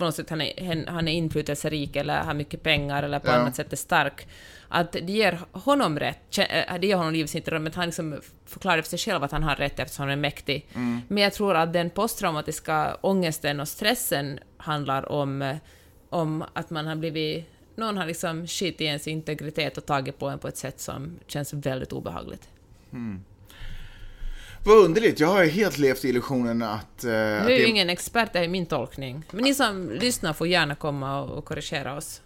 Speaker 3: på något sätt, han är, han är inflytelserik eller har mycket pengar eller på
Speaker 2: Ja.
Speaker 3: annat sätt är stark. Att det ger honom rätt, äh, det ger honom livets inte men han liksom förklarar för sig själv att han har rätt eftersom han är mäktig. Men jag tror att den posttraumatiska ångesten och stressen handlar om, eh, om att man har blivit någon har liksom skit i ens integritet och tagit på en på ett sätt som känns väldigt obehagligt.
Speaker 2: Vad underligt. Jag har ju helt levt i illusionen att... Att
Speaker 3: Nu är
Speaker 2: det
Speaker 3: ju ingen expert, det är min tolkning. Men ni som lyssnar får gärna komma och, korrigera oss.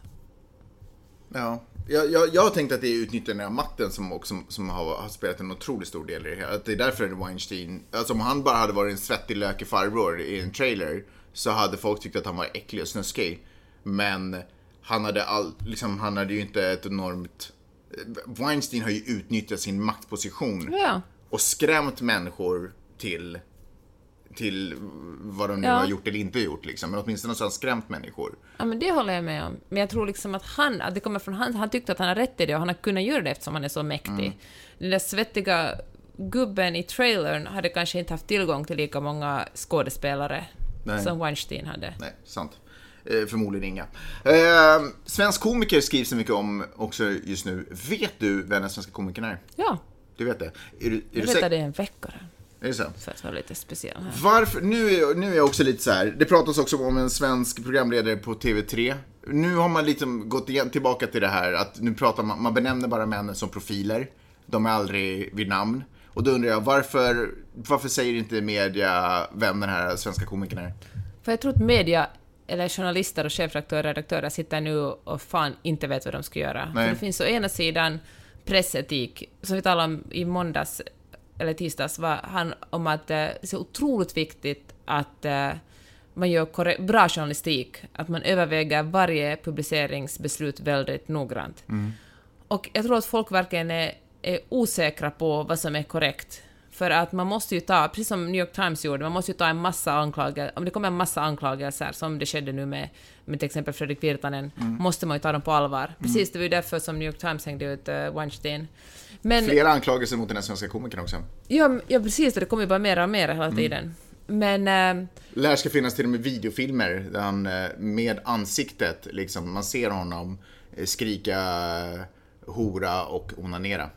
Speaker 2: Ja, jag, jag, jag har tänkt att det är utnyttjandet av makten som, också, som, som har, har spelat en otroligt stor del i det här. Att det är därför Weinstein, alltså om han bara hade varit en svettig lökig farbror i en trailer så hade folk tyckt att han var äcklig och snuskig. Men han hade, all, liksom, han hade ju inte ett enormt... Weinstein har ju utnyttjat sin maktposition
Speaker 3: Ja.
Speaker 2: Och skrämt människor till, till vad de nu
Speaker 3: Ja.
Speaker 2: har gjort eller inte gjort. Liksom. Men åtminstone så har han skrämt människor.
Speaker 3: Ja, men det håller jag med om. Men jag tror liksom att han, att det kommer från han, han tyckte att han har rätt i det och han har kunnat göra det eftersom han är så mäktig. Den där svettiga gubben i trailern hade kanske inte haft tillgång till lika många skådespelare
Speaker 2: Nej.
Speaker 3: som Weinstein hade.
Speaker 2: Nej, sant. Eh, förmodligen inga. Eh, svensk komiker skrivs det mycket om också just nu. Vet du vem den svenska komikern är?
Speaker 3: Ja,
Speaker 2: Du vet det? Är du, är
Speaker 3: jag
Speaker 2: du
Speaker 3: vet
Speaker 2: säker?
Speaker 3: att det är en vecka
Speaker 2: Är det så?
Speaker 3: för att vara lite speciell här.
Speaker 2: Varför, nu, är, nu är jag också lite så här. det pratas också om en svensk programledare på TV3. Nu har man liksom gått igen, tillbaka till det här att nu pratar man, man benämner bara männen som profiler. De är aldrig vid namn. Och då undrar jag, varför, varför säger inte media vem den här svenska komikern är?
Speaker 3: För jag tror att media, eller journalister och chefredaktörer redaktörer sitter nu och fan inte vet vad de ska göra.
Speaker 2: Nej.
Speaker 3: För det finns å ena sidan pressetik, som vi talade om i måndags, eller tisdags, var han om att eh, det är så otroligt viktigt att eh, man gör bra journalistik, att man överväger varje publiceringsbeslut väldigt noggrant. Och jag tror att folk verkligen är, är osäkra på vad som är korrekt. För att man måste ju ta, precis som New York Times gjorde, man måste ju ta en massa anklagelser, om det kommer en massa anklagelser, som det skedde nu med, med till exempel Fredrik Virtanen, måste man ju ta dem på allvar. Precis, det var ju därför som New York Times hängde ut uh, Weinstein. Men,
Speaker 2: Flera anklagelser mot den här svenska komikern också.
Speaker 3: ja, ja, precis, och det kommer ju bara mer och mer hela tiden. Men... eh,
Speaker 2: Lär ska finnas till och med videofilmer där han eh, med ansiktet, liksom, man ser honom eh, skrika hora och onanera.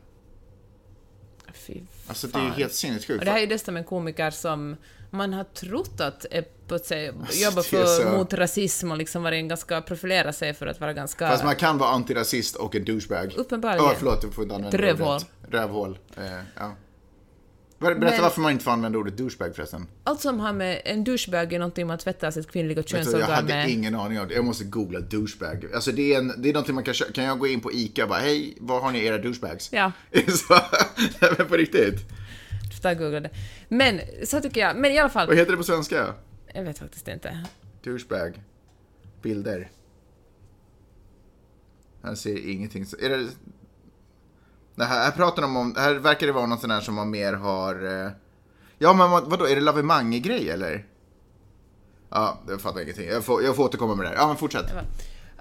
Speaker 3: Fy
Speaker 2: Alltså det är ju helt sinnessjukt.
Speaker 3: Det här är dessutom en komiker som man har trott att på jobbar
Speaker 2: det är
Speaker 3: för, mot rasism och liksom varit en ganska, profilerat sig för att vara ganska...
Speaker 2: Fast man kan vara antirasist och en douchebag.
Speaker 3: Uppenbarligen.
Speaker 2: Ja, förlåt, du får inte använda
Speaker 3: Ett rövhål.
Speaker 2: Rövhål. Eh, ja. Ber- Berätta
Speaker 3: Men-
Speaker 2: varför man inte får använda ordet douchebag förresten.
Speaker 3: Allt som har med en douchebag är någonting man tvättar sitt kvinnliga
Speaker 2: Vet du, jag
Speaker 3: könsorgan
Speaker 2: hade
Speaker 3: med.
Speaker 2: ingen aning om det. Jag måste googla douchebag. Alltså det är, en, det är någonting man kan köpa. Kan jag gå in på ICA och bara hej, var har ni era douchebags?
Speaker 3: Ja. (laughs)
Speaker 2: Så, men på riktigt.
Speaker 3: Ta och googla det. Men så tycker jag, men i alla fall,
Speaker 2: Vad heter det på svenska?
Speaker 3: jag vet faktiskt inte.
Speaker 2: Douchebag. Bilder. Här ser ingenting. Är det... Det här, här pratar de om, här verkar det vara något sånt här som man mer har... eh, Ja men vad, vadå, är det lavemang-grej eller? Ja, jag fattar ingenting. Jag får, jag får återkomma med det här. Ja men fortsätt.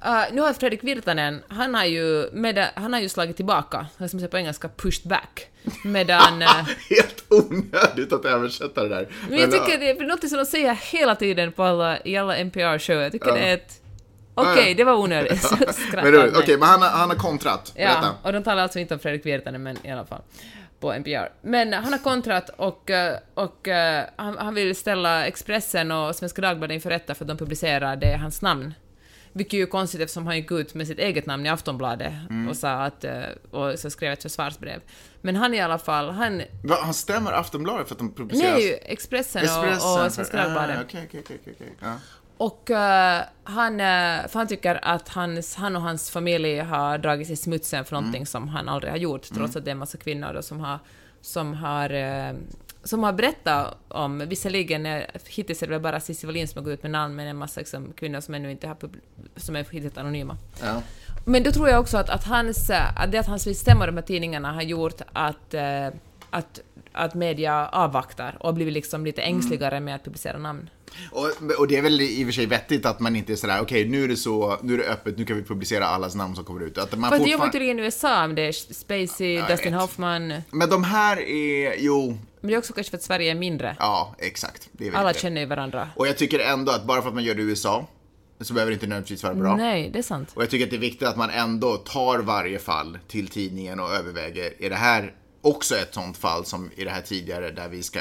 Speaker 3: Uh, nu har Fredrik Virtanen, han har ju, med, han har ju slagit tillbaka, som man säger på engelska, pushed back. Medan... eh, (laughs)
Speaker 2: Helt onödigt att översätta det där.
Speaker 3: men jag
Speaker 2: ja.
Speaker 3: tycker det är något som de säger hela tiden på alla, i alla NPR-show. Jag tycker
Speaker 2: Ja.
Speaker 3: det är ett... Okej, det var onödigt. (laughs)
Speaker 2: Okej, men han, har- han har kontrat.
Speaker 3: Ja, och de talar alltså inte om Fredrik Virtanen, men i alla fall på NPR. Men han har kontrat och, eh, och eh, han, han vill ställa Expressen och Svenska Dagbladet inför rätta för att de publicerade hans namn. Vilket ju är konstigt eftersom han gick ut med sitt eget namn i Aftonbladet
Speaker 2: Mm.
Speaker 3: och sa att, eh, och så skrev ett försvarsbrev. Men han i alla fall, han...
Speaker 2: Va, han stämmer Aftonbladet för att de publiceras?
Speaker 3: Nej, Expressen, och, och Svenska Dagbladet.
Speaker 2: Ah, Okej, okej, okej, okej. Ja.
Speaker 3: Och eh, han, eh, för han tycker att hans, han och hans familj har dragit sig i smutsen för någonting som han aldrig har gjort, trots att det är en massa kvinnor då som har, som har, eh, som har berättat om, visserligen, hittills är det väl bara Cissi Wallin som har gått ut med namn, men en massa liksom, kvinnor som ännu inte har som är hittills anonyma.
Speaker 2: Ja.
Speaker 3: Men då tror jag också att, att, hans, att det att han vill stämma de här tidningarna har gjort att, att, att media avvaktar och har blivit liksom lite ängsligare med att publicera namn.
Speaker 2: Och, och det är väl i och för sig vettigt att man inte är sådär, okej nu är det så, nu är det öppet, nu kan vi publicera allas namn som kommer ut. Att man
Speaker 3: För att det gör man tydligen i USA, med det är Spacey,
Speaker 2: jag
Speaker 3: Dustin
Speaker 2: vet.
Speaker 3: Hoffman. Men
Speaker 2: Men de här är, jo,
Speaker 3: det är också kanske för att Sverige är mindre.
Speaker 2: ja exakt.
Speaker 3: Alla
Speaker 2: det.
Speaker 3: känner ju varandra.
Speaker 2: Och jag tycker ändå att bara för att man gör det i USA, så behöver det inte nödvändigtvis vara bra.
Speaker 3: Nej, det är sant.
Speaker 2: Och jag tycker att det är viktigt att man ändå tar varje fall till tidningen och överväger, är det här också ett sånt fall som i det här tidigare där vi ska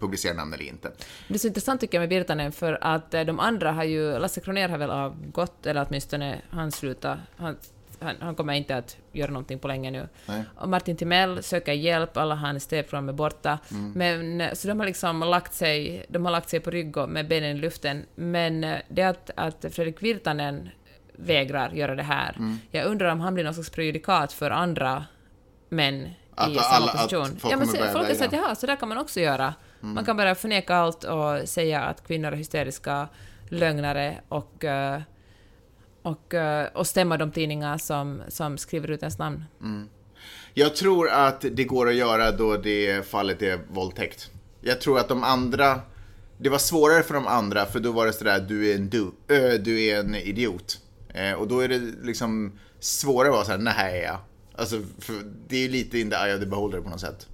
Speaker 2: publicera namn eller inte?
Speaker 3: Det är så intressant tycker jag med Virtanen, för att eh, de andra har ju... Lasse Kronér har väl avgått, eller åtminstone han slutar. Han, han, han kommer inte att göra någonting på länge nu.
Speaker 2: Nej.
Speaker 3: Och Martin Timell söker hjälp, alla hans TV-program är borta.
Speaker 2: Mm.
Speaker 3: Men, eh, så de har liksom lagt sig, de har lagt sig på rygg och med benen i luften. Men eh, det att, att Fredrik Virtanen vägrar göra det här,
Speaker 2: Mm.
Speaker 3: jag undrar om han blir någon slags prejudikat för andra män
Speaker 2: Att
Speaker 3: i samma
Speaker 2: alla- att
Speaker 3: position.
Speaker 2: folk
Speaker 3: ja, men se, folk har sagt jaha, så där kan man också göra. Man kan bara förneka allt och säga att kvinnor är hysteriska lögnare och, eh, och, eh, och stämma de tidningar som, som skriver ut ens namn.
Speaker 2: Jag tror att det går att göra då det fallet är våldtäkt. Jag tror att de andra, det var svårare för de andra för då var det sådär, du är en, du, ö, du är en idiot. Eh, och då är det liksom svårare att vara såhär, nej jag. Alltså, för det är ju lite in the eye of the beholder på något sätt.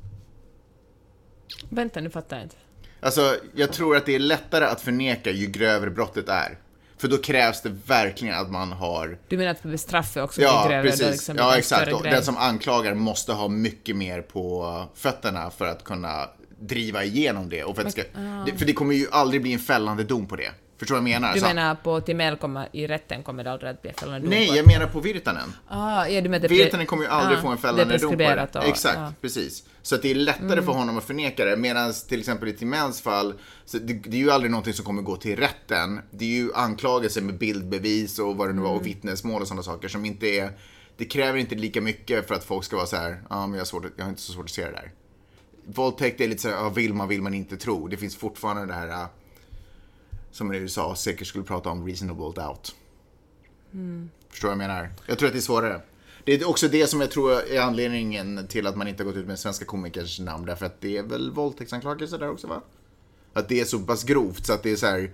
Speaker 3: Vänta, nu fattar jag inte.
Speaker 2: Alltså, jag tror att det är lättare att förneka ju grövre brottet är. För då krävs det verkligen att man har
Speaker 3: Du menar att straffet också
Speaker 2: Ja,
Speaker 3: grövre?
Speaker 2: precis.
Speaker 3: liksom
Speaker 2: ja, exakt. Och den som anklagar måste ha mycket mer på fötterna för att kunna driva igenom det. Och för, att det ska, det, för det kommer ju aldrig bli en fällande dom på det. Förstår du vad jag menar?
Speaker 3: Du
Speaker 2: Så-
Speaker 3: menar på Timell kommer, i rätten kommer det aldrig att bli fällande dom?
Speaker 2: Nej, jag menar på Virtanen.
Speaker 3: Ah, ja, du menar
Speaker 2: Virtanen kommer ju aldrig
Speaker 3: Ah,
Speaker 2: få en
Speaker 3: är
Speaker 2: fällande dom på det.
Speaker 3: och-
Speaker 2: Exakt,
Speaker 3: ja.
Speaker 2: precis. Så att det är lättare för honom att förneka det. Medan till exempel i Timells fall, det, det är ju aldrig någonting som kommer gå till rätten. Det är ju anklagelser med bildbevis och vad det nu var, och vittnesmål och sådana saker som inte är... Det kräver inte lika mycket för att folk ska vara så här, ja men jag har, svårt, jag har inte så svårt att se det där. Våldtäkt är lite så här, ja, vill man vill man inte tro. Det finns fortfarande det här, som i USA säkert skulle prata om reasonable doubt. Förstår du vad jag menar? Jag tror att det är svårare. Det är också det som jag tror är anledningen till att man inte har gått ut med svenska komikers namn. Därför att det är väl våldtäktsanklagelser där också va? Att det är så pass grovt så att det är så här.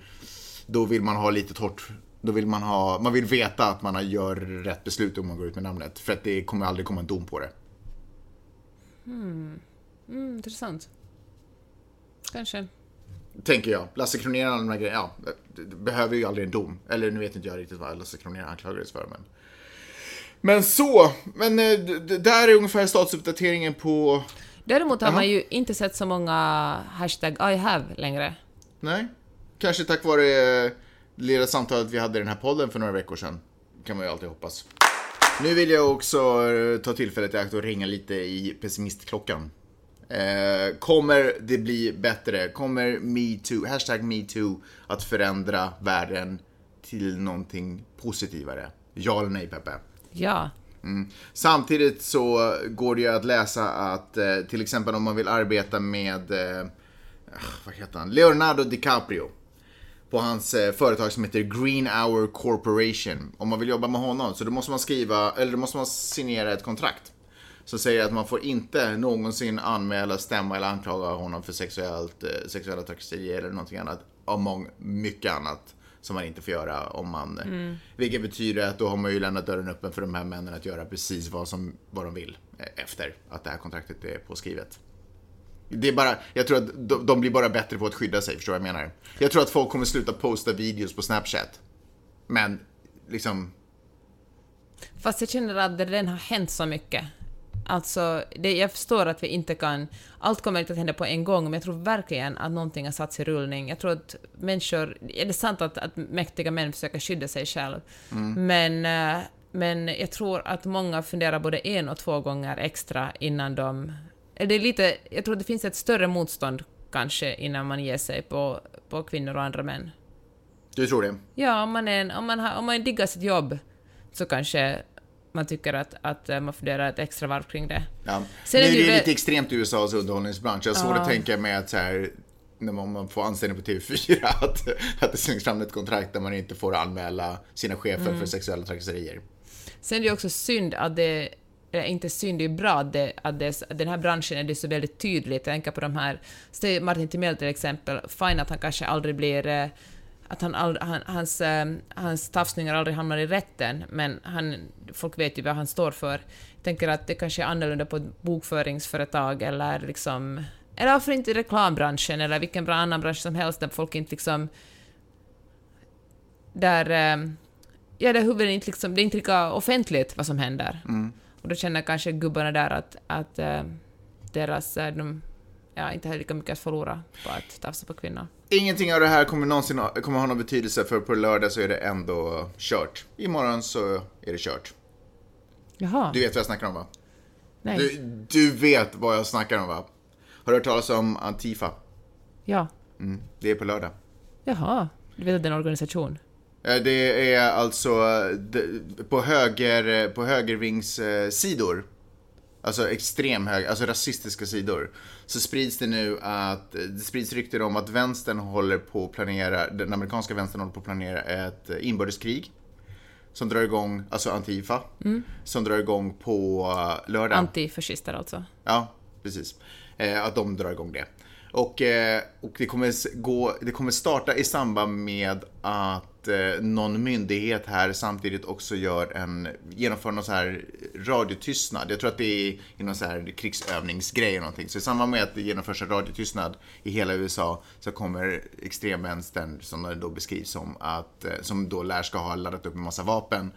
Speaker 2: Då vill man ha lite torrt. Då vill man ha, man vill veta att man gör rätt beslut om man går ut med namnet. För att det kommer aldrig komma en dom på det.
Speaker 3: Mm, intressant. Kanske.
Speaker 2: Tänker jag. Lasse Kronér och alla de här grejerna, ja, behöver ju aldrig en dom. Eller nu vet inte jag riktigt vad Lasse Kronér anklagades för, men... Men så, men eh, där är ungefär statusuppdateringen på...
Speaker 3: Däremot har
Speaker 2: Jaha.
Speaker 3: man ju inte sett så många hashtag I have längre.
Speaker 2: Nej, kanske tack vare eh, det lilla samtalet vi hade i den här podden för några veckor sedan. Kan man ju alltid hoppas. Nu vill jag också eh, ta tillfället i akt och ringa lite i pessimistklockan. Eh, kommer det bli bättre? Kommer metoo, hashtag metoo, att förändra världen till någonting positivare? Ja eller nej, Peppe?
Speaker 3: Ja.
Speaker 2: Mm. Samtidigt så går det ju att läsa att eh, till exempel om man vill arbeta med, eh, vad heter han, Leonardo DiCaprio på hans eh, företag som heter Green Hour Corporation. Om man vill jobba med honom så då måste man skriva, eller då måste man signera ett kontrakt. Som säger att man får inte någonsin anmäla, stämma eller anklaga honom för sexuellt, eh, sexuella trakasserier eller någonting annat. Among mycket annat som man inte får göra om man... Mm. Vilket betyder att då har man ju lämnat dörren öppen för de här männen att göra precis vad, som, vad de vill eh, efter att det här kontraktet är påskrivet. Det är bara, jag tror att de, de blir bara bättre på att skydda sig, förstår du vad jag menar? Jag tror att folk kommer sluta posta videos på Snapchat. Men, liksom...
Speaker 3: Fast jag känner att det redan har hänt så mycket. Alltså, det, jag förstår att vi inte kan... Allt kommer inte att hända på en gång, men jag tror verkligen att någonting har satts i rullning. Jag tror att människor... Är det sant att, att mäktiga män försöker skydda sig själv? Mm. Men, eh, men jag tror att många funderar både en och två gånger extra innan de... Det är lite, jag tror att det finns ett större motstånd kanske innan man ger sig på, på kvinnor och andra män.
Speaker 2: Du tror det?
Speaker 3: Ja, om man, är, om man, har, om man diggar sitt jobb så kanske man tycker att, att eh, man funderar ett extra varv kring det.
Speaker 2: Ja. Sen nu är det ju lite extremt i USAs underhållningsbransch. Jag har svårt ja. att tänka mig att så här, när man får anställning på TV4 (laughs) att, att det slängs fram ett kontrakt där man inte får anmäla sina chefer mm. för sexuella trakasserier.
Speaker 3: Sen är det också synd att det eller inte synd, det är bra att, det, att, det, den här branschen är det så väldigt tydligt. Jag tänker på de här, Martin Timell till exempel, fine att han kanske aldrig blir eh, att han all, han, hans, äh, hans tafsningar aldrig hamnar i rätten, men han, folk vet ju vad han står för. Jag tänker att det kanske är annorlunda på ett bokföringsföretag eller liksom eller varför inte reklambranschen eller vilken annan bransch som helst där folk inte liksom... Där... Äh, ja, där huvudet inte liksom... Det är inte lika offentligt vad som händer. Mm. Och då känner kanske gubbarna där att, att äh, deras... De, ja, inte har lika mycket att förlora på att tafsa på kvinnor.
Speaker 2: Ingenting av det här kommer någonsin ha, kommer ha någon betydelse för på lördag så är det ändå kört. Imorgon så är det kört.
Speaker 3: Jaha.
Speaker 2: Du vet vad jag snackar om va?
Speaker 3: Nej.
Speaker 2: Du, du vet vad jag snackar om va? Har du hört talas om Antifa?
Speaker 3: Ja.
Speaker 2: Mm, det är på lördag.
Speaker 3: Jaha. Du vet att det är en organisation?
Speaker 2: Det är alltså på, höger, på högervingssidor alltså extrem hög, alltså rasistiska sidor, så sprids det nu att, det sprids rykten om att vänstern håller på att planera, den amerikanska vänstern håller på att planera ett inbördeskrig. Som drar igång, alltså Antifa, mm. som drar igång på uh, lördag.
Speaker 3: Antifascister alltså?
Speaker 2: Ja, precis. Eh, att de drar igång det. Och, eh, och det, kommer gå, det kommer starta i samband med att eh, någon myndighet här samtidigt också gör en, genomför någon så här radiotystnad. Jag tror att det är någon så här krigsövningsgrej eller någonting. Så i samband med att det genomförs en radiotystnad i hela USA så kommer extremvänstern, som det då beskrivs som, att, eh, som då lär ska ha laddat upp en massa vapen,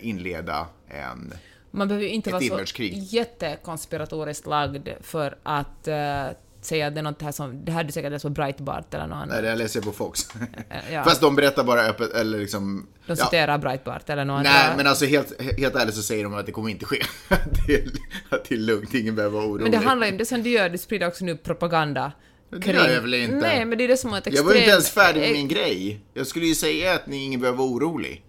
Speaker 2: inleda en
Speaker 3: man behöver ju inte vara så jättekonspiratoriskt lagd för att uh, säga det är något här som, det här du säkert läst på Breitbart eller något annat.
Speaker 2: Nej, det läser jag på Fox. ja. Fast de berättar bara öppet, eller liksom...
Speaker 3: De citerar ja. Breitbart eller något
Speaker 2: Nej, men alltså helt, helt ärligt så säger de att det kommer inte ske. (laughs) det, är, att det är lugnt, ingen behöver vara orolig.
Speaker 3: Men det handlar ju, det som du gör, du sprider också nu propaganda
Speaker 2: det gör jag väl inte?
Speaker 3: Nej, men det är det som att extrem...
Speaker 2: Jag var ju inte ens färdig med min grej. Jag skulle ju säga att ni ingen behöver vara orolig.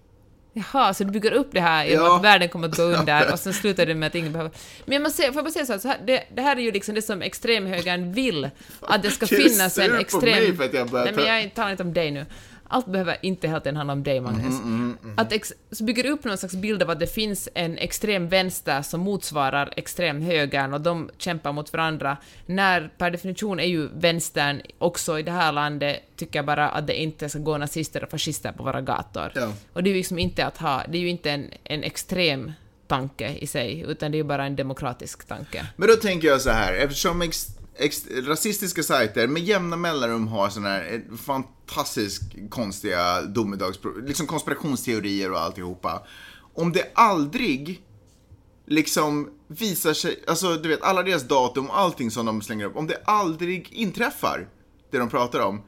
Speaker 3: Jaha, så du bygger upp det här genom ja. att världen kommer att gå under (laughs) och sen slutar det med att ingen behöver... Men man ser, får jag bara säga så här, det, det, här är ju liksom det som extremhögern vill, att det ska finnas en extrem... Mig för att jag Nej men jag talar inte om dig nu allt behöver inte hela tiden handla om dig, Magnus. Mm, mm, mm. Att ex, så bygger upp någon slags bild av att det finns en extrem vänster som motsvarar extrem högern och de kämpar mot varandra, när per definition är ju vänstern också i det här landet, tycker jag bara att det inte ska gå nazister och fascister på våra gator. Ja. Och det är ju liksom inte att ha, det är ju inte en, en extrem tanke i sig, utan det är ju bara en demokratisk tanke.
Speaker 2: Men då tänker jag så här, eftersom ex rasistiska sajter med jämna mellanrum har sådana här eh, fantastiskt konstiga domedags... Liksom konspirationsteorier och alltihopa. Om det aldrig liksom visar sig, alltså du vet alla deras datum, allting som de slänger upp, om det aldrig inträffar, det de pratar om,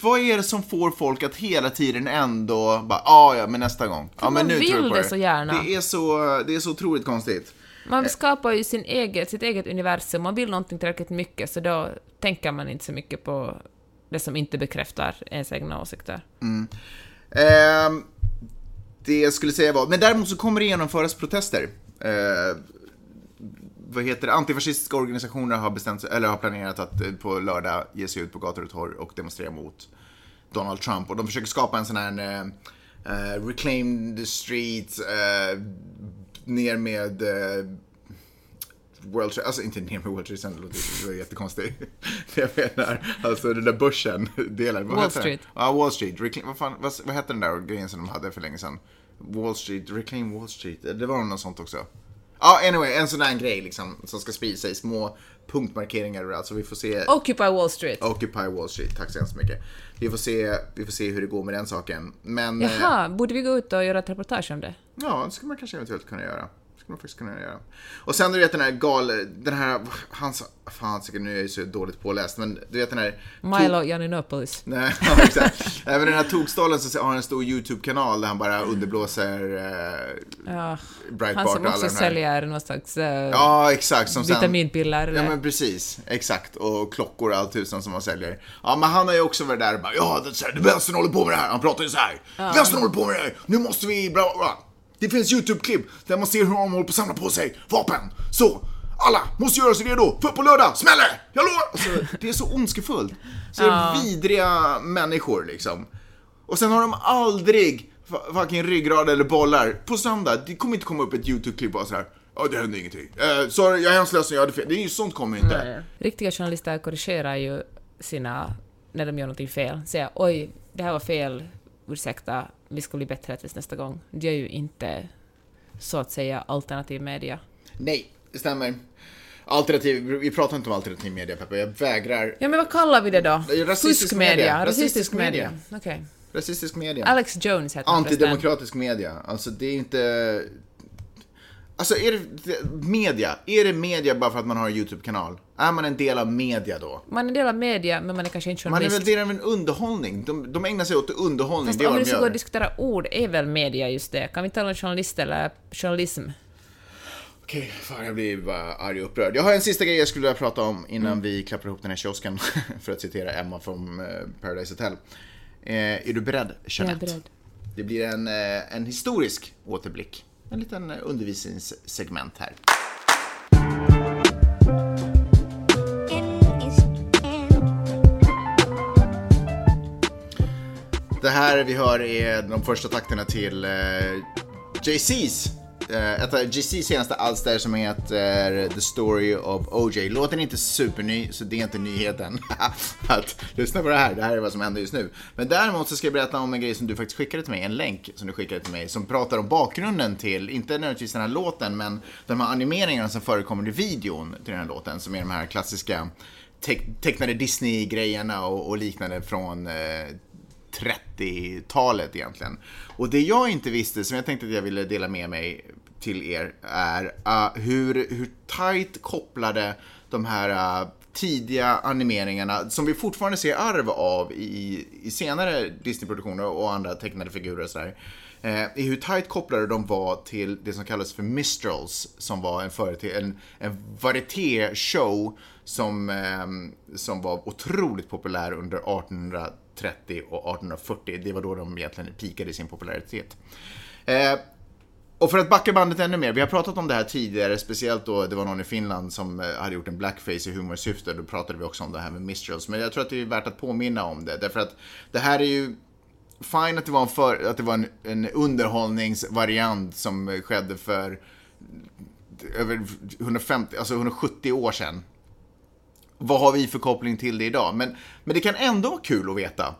Speaker 2: vad är det som får folk att hela tiden ändå bara, ah, ja men nästa gång, ja men nu
Speaker 3: tror
Speaker 2: jag på
Speaker 3: det. så gärna.
Speaker 2: Det är så, det är så otroligt konstigt.
Speaker 3: Man skapar ju sin eget, sitt eget universum, man vill någonting tillräckligt mycket så då tänker man inte så mycket på det som inte bekräftar ens egna åsikter. Mm.
Speaker 2: Ehm, det jag skulle säga var, men däremot så kommer det genomföras protester. Eh, vad heter det, antifascistiska organisationer har bestämt eller har planerat att eh, på lördag ge sig ut på gator och torg och demonstrera mot Donald Trump. Och de försöker skapa en sån här eh, eh reclaim the streets, eh, ner med eh, World Trade, alltså inte ner med World Trade Center, det låter- det var jättekonstigt. (laughs) Jag menar, alltså den där börsen, delen.
Speaker 3: Wall? Street.
Speaker 2: Ja, Wall Street. Reclaim, vad, fan, vad, vad hette den där grejen som de hade för länge sedan? Wall Street, Reclaim Wall Street, det var något sånt också. Ja, anyway, en sån där grej liksom, som ska sprida sig, små punktmarkeringar överallt, så vi får se.
Speaker 3: Occupy Wall Street.
Speaker 2: Occupy Wall Street, tack så hemskt mycket. Vi får se, vi får se hur det går med den saken. Men, eh,
Speaker 3: Jaha, borde vi gå ut och göra ett reportage om det?
Speaker 2: Ja, det skulle man kanske eventuellt kunna göra. Det skulle man faktiskt kunna göra. Och sen du vet den här gal... Den här... Hans... Fan, säkert, nu är jag ju så dåligt påläst, men du vet den här...
Speaker 3: Milo Yiannopoulos. (laughs)
Speaker 2: Nej, ja, exakt. Även den här tokstallen så har han en stor YouTube-kanal där han bara underblåser eh,
Speaker 3: Ja,
Speaker 2: Breitbart
Speaker 3: han
Speaker 2: och
Speaker 3: som
Speaker 2: alla
Speaker 3: också
Speaker 2: de här.
Speaker 3: säljer någon slags eh,
Speaker 2: Ja, exakt. Som sen,
Speaker 3: vitaminpiller.
Speaker 2: Ja
Speaker 3: eller-
Speaker 2: men precis, exakt. Och klockor och allt tusan som han säljer. Ja men han har ju också varit där och bara ja, det, här, vänstern håller på med det här. Han pratar ju så här. Vänstern håller på med det här. Nu måste vi bla bla. Det finns YouTube-klipp där man ser hur de håller på att samla på sig vapen. Så, alla måste göra sig redo. För på lördag smäller det! Jag lovar! Alltså, det är så ondskefullt. Så
Speaker 3: Ja.
Speaker 2: vidriga människor liksom. Och sen har de aldrig fucking ryggrad eller bollar. På söndag, det kommer inte komma upp ett YouTube-klipp bara sådär. Ja, det hände ingenting. Uh, sorry, jag är hemskt ledsen, jag hade fel. Det är ju sånt kommer ju inte.
Speaker 3: Riktiga journalister korrigerar ju sina, när de gör någonting fel, säger oj, det här var fel, ursäkta, vi ska bli bättre tills nästa gång. Det gör ju inte, så att säga, alternativ media.
Speaker 2: Nej, det stämmer. Alternativ, vi pratar inte om alternativ media Peppe, jag vägrar.
Speaker 3: Ja men vad kallar vi det då?
Speaker 2: Är rasistisk
Speaker 3: Fuskmedia?
Speaker 2: media.
Speaker 3: Rasistisk media.
Speaker 2: media.
Speaker 3: Okej.
Speaker 2: Rasistisk media.
Speaker 3: Alex Jones heter.
Speaker 2: Antidemokratisk media. Alltså det är inte... Alltså är det, media, är det media bara för att man har en YouTube-kanal? Är man en del av media då?
Speaker 3: Man är en del av media, men man är kanske inte
Speaker 2: Man är
Speaker 3: journalist.
Speaker 2: väl del av en underhållning? De, de ägnar sig åt underhållning,
Speaker 3: Fast
Speaker 2: det är
Speaker 3: om vi ska gå och diskutera ord, är väl media just det? Kan vi tala om journalist eller journalism?
Speaker 2: Okej, fan jag blir bara arg och upprörd. Jag har en sista grej jag skulle vilja prata om innan
Speaker 3: Mm.
Speaker 2: vi klappar ihop den här kiosken, (laughs) för att citera Emma från eh, Paradise Hotel. Eh, är du beredd, Jeanette?
Speaker 3: beredd.
Speaker 2: Det blir en, eh, en historisk återblick. En liten eh, undervisningssegment här. Det här vi hör är de första takterna till eh, JC's eh, ett av JC's senaste alster som heter The Story of OJ. Låten är inte superny, så det är inte nyheten (laughs) att lyssna på det här. Det här är vad som händer just nu. Men däremot så ska jag berätta om en grej som du faktiskt skickade till mig, en länk som du skickade till mig, som pratar om bakgrunden till, inte nödvändigtvis den här låten, men de här animeringarna som förekommer i videon till den här låten, som är de här klassiska te tecknade Disney-grejerna och, och liknande från eh, 30-talet egentligen. Och det jag inte visste, som jag tänkte att jag ville dela med mig till er, är uh, hur, hur tight kopplade de här uh, tidiga animeringarna, som vi fortfarande ser arv av i, i senare Disney-produktioner och andra tecknade figurer och sådär, eh, i hur tight kopplade de var till det som kallas för Mistrals, som var en, förete- en, en varieté-show som, eh, som var otroligt populär under 1830 och 1840. Det var då de egentligen peakade i sin popularitet. Eh, och för att backa bandet ännu mer, vi har pratat om det här tidigare, speciellt då det var någon i Finland som eh, hade gjort en blackface i humorsyfte, då pratade vi också om det här med Mistrals. Men jag tror att det är värt att påminna om det, därför att det här är ju Fine att det var en, för, att det var en, en underhållningsvariant som skedde för över 150, alltså 170 år sedan. Vad har vi för koppling till det idag? Men, men det kan ändå vara kul att veta.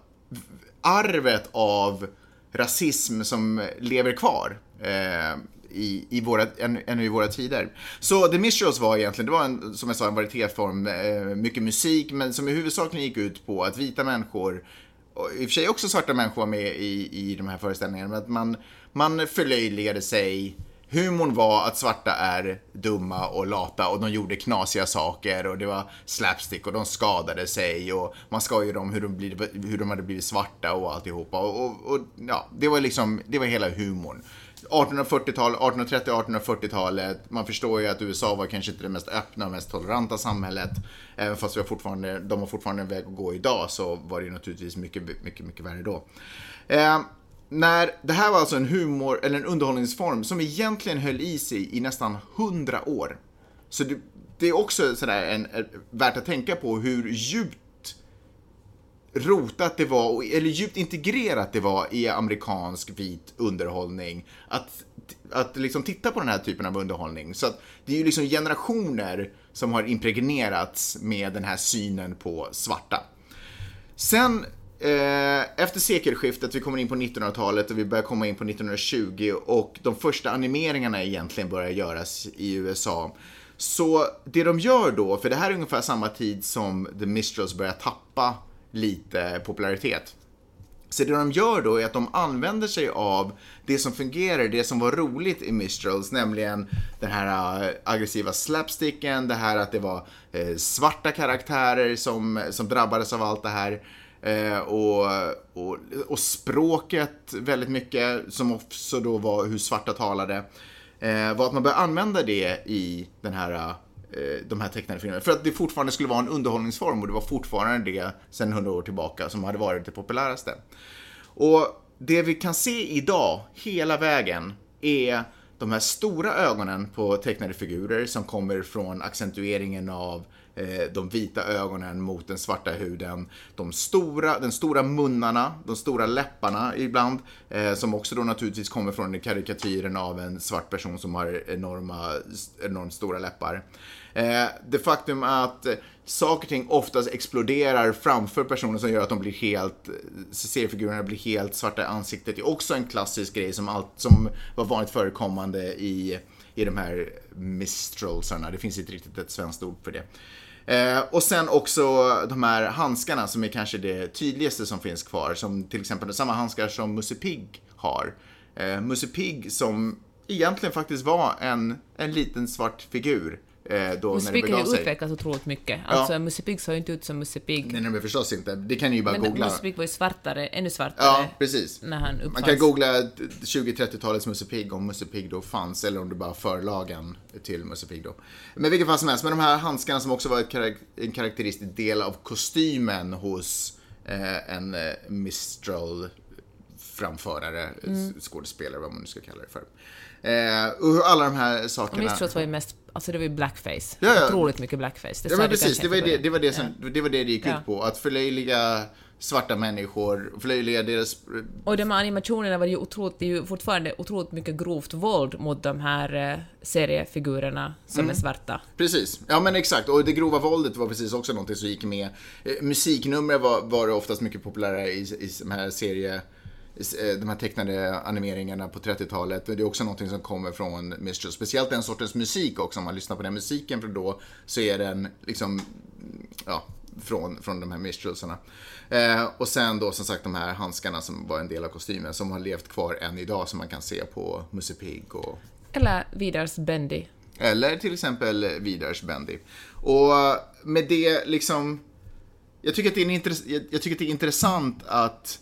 Speaker 2: Arvet av rasism som lever kvar eh, i, i våra, än, ännu i våra tider. Så The Mistrals var egentligen, det var en, som jag sa, en varietéform, eh, mycket musik, men som i huvudsakligen gick ut på att vita människor och i och för sig också svarta människor var med i, i de här föreställningarna, men att man, man förlöjligade sig. Humorn var att svarta är dumma och lata och de gjorde knasiga saker och det var slapstick och de skadade sig och man skojade om hur de, blir, hur de hade blivit svarta och alltihopa. Och, och, och ja, det var liksom, det var hela humorn. 1840-tal, 1830-1840-talet. Man förstår ju att USA var kanske inte det mest öppna och mest toleranta samhället. Även fast vi har fortfarande, de har fortfarande en väg att gå idag så var det ju naturligtvis mycket, mycket, mycket värre då. Eh, när, det här var alltså en humor, eller en underhållningsform som egentligen höll i sig i nästan 100 år. Så det, det är också sådär en, värt att tänka på hur djupt rotat det var, eller djupt integrerat det var i amerikansk vit underhållning. Att, att liksom titta på den här typen av underhållning. Så att det är ju liksom generationer som har impregnerats med den här synen på svarta. Sen eh, efter sekelskiftet, vi kommer in på 1900-talet och vi börjar komma in på 1920 och de första animeringarna egentligen börjar göras i USA. Så det de gör då, för det här är ungefär samma tid som The Mistrals börjar tappa lite popularitet. Så det de gör då är att de använder sig av det som fungerar, det som var roligt i Mistrals, nämligen den här äh, aggressiva slapsticken, det här att det var äh, svarta karaktärer som, som drabbades av allt det här. Äh, och, och, och, språket väldigt mycket, som också då var hur svarta talade. Var att man började använda det i den här Eh, de här tecknade filmerna. För att det fortfarande skulle vara en underhållningsform och det var fortfarande det sen hundra år tillbaka som hade varit det populäraste. Och det vi kan se idag, hela vägen, är de här stora ögonen på tecknade figurer som kommer från accentueringen av eh, de vita ögonen mot den svarta huden. De stora, den stora munnarna, de stora läpparna ibland, eh, som också då naturligtvis kommer från karikatyren av en svart person som har enorma, enormt stora läppar. Eh, det faktum att eh, saker och ting oftast exploderar framför personer som gör att de blir helt, eh, seriefigurerna blir helt svarta i ansiktet är också en klassisk grej som, allt, som var vanligt förekommande i, i de här mistralsarna. Det finns inte riktigt ett svenskt ord för det. Eh, och sen också de här handskarna som är kanske det tydligaste som finns kvar. Som till exempel samma handskar som Musse Pigg har. Eh, Musse Pigg som egentligen faktiskt var en, en liten svart figur
Speaker 3: Eh, då Musse Pigg har ju utvecklats otroligt mycket. Alltså ja. Musse Pigg såg ju inte ut som Musse Pigg.
Speaker 2: Nej, nej, men förstås inte. Det kan ni ju bara
Speaker 3: men
Speaker 2: googla.
Speaker 3: Musse Pigg var ju svartare, ännu svartare.
Speaker 2: Ja, precis.
Speaker 3: När han
Speaker 2: Man kan googla 20-30-talets Musse Pigg om Musse Pigg då fanns, eller om det bara förlagen till Musse Pigg då. Men vilket fall som helst, med de här handskarna som också var karak en karaktäristisk del av kostymen hos eh, en eh, Mistral framförare, mm. skådespelare, vad man nu ska kalla det för. Eh, och alla de här sakerna.
Speaker 3: Mistrals var ju mest, alltså det var ju blackface. Ja, ja. Otroligt mycket blackface.
Speaker 2: Det ja men precis, det var det, det, var det, som, ja. det var det det gick ja. ut på. Att förlöjliga svarta människor, förlöjliga deras...
Speaker 3: Och de här animationerna var ju otroligt, det är ju fortfarande otroligt mycket grovt våld mot de här eh, seriefigurerna som mm. är svarta.
Speaker 2: Precis, ja men exakt. Och det grova våldet var precis också någonting som gick med. Eh, musiknummer var, var oftast mycket populära i, i de här serie Eh, de här tecknade animeringarna på 30-talet. Det är också någonting som kommer från Mistral. Speciellt den sortens musik också. Om man lyssnar på den musiken från då så är den liksom, ja, från, från de här Mistralsarna. Eh, och sen då som sagt de här handskarna som var en del av kostymen som har levt kvar än idag som man kan se på Musse Pigg och...
Speaker 3: Eller Vidars Bendy.
Speaker 2: Eller till exempel Vidars Bendy. Och med det liksom... Jag tycker att det är, intress- jag tycker att det är intressant att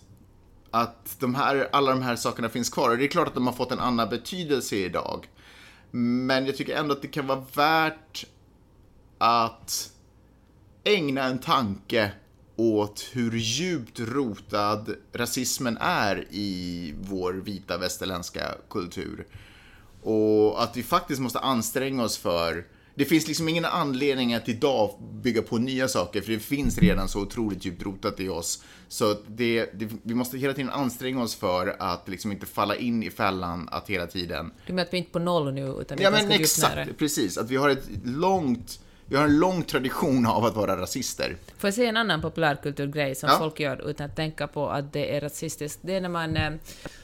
Speaker 2: att de här, alla de här sakerna finns kvar. Och det är klart att de har fått en annan betydelse idag. Men jag tycker ändå att det kan vara värt att ägna en tanke åt hur djupt rotad rasismen är i vår vita västerländska kultur. Och att vi faktiskt måste anstränga oss för det finns liksom ingen anledning att idag bygga på nya saker, för det finns redan så otroligt djupt rotat i oss. Så det, det, vi måste hela tiden anstränga oss för att liksom inte falla in i fällan att hela tiden...
Speaker 3: Du menar att vi är inte på noll nu, utan
Speaker 2: Ja, men exakt, precis. Att vi har ett långt vi har en lång tradition av att vara rasister.
Speaker 3: Får jag säga en annan populärkulturgrej som ja. folk gör utan att tänka på att det är rasistiskt? Det är när man eh,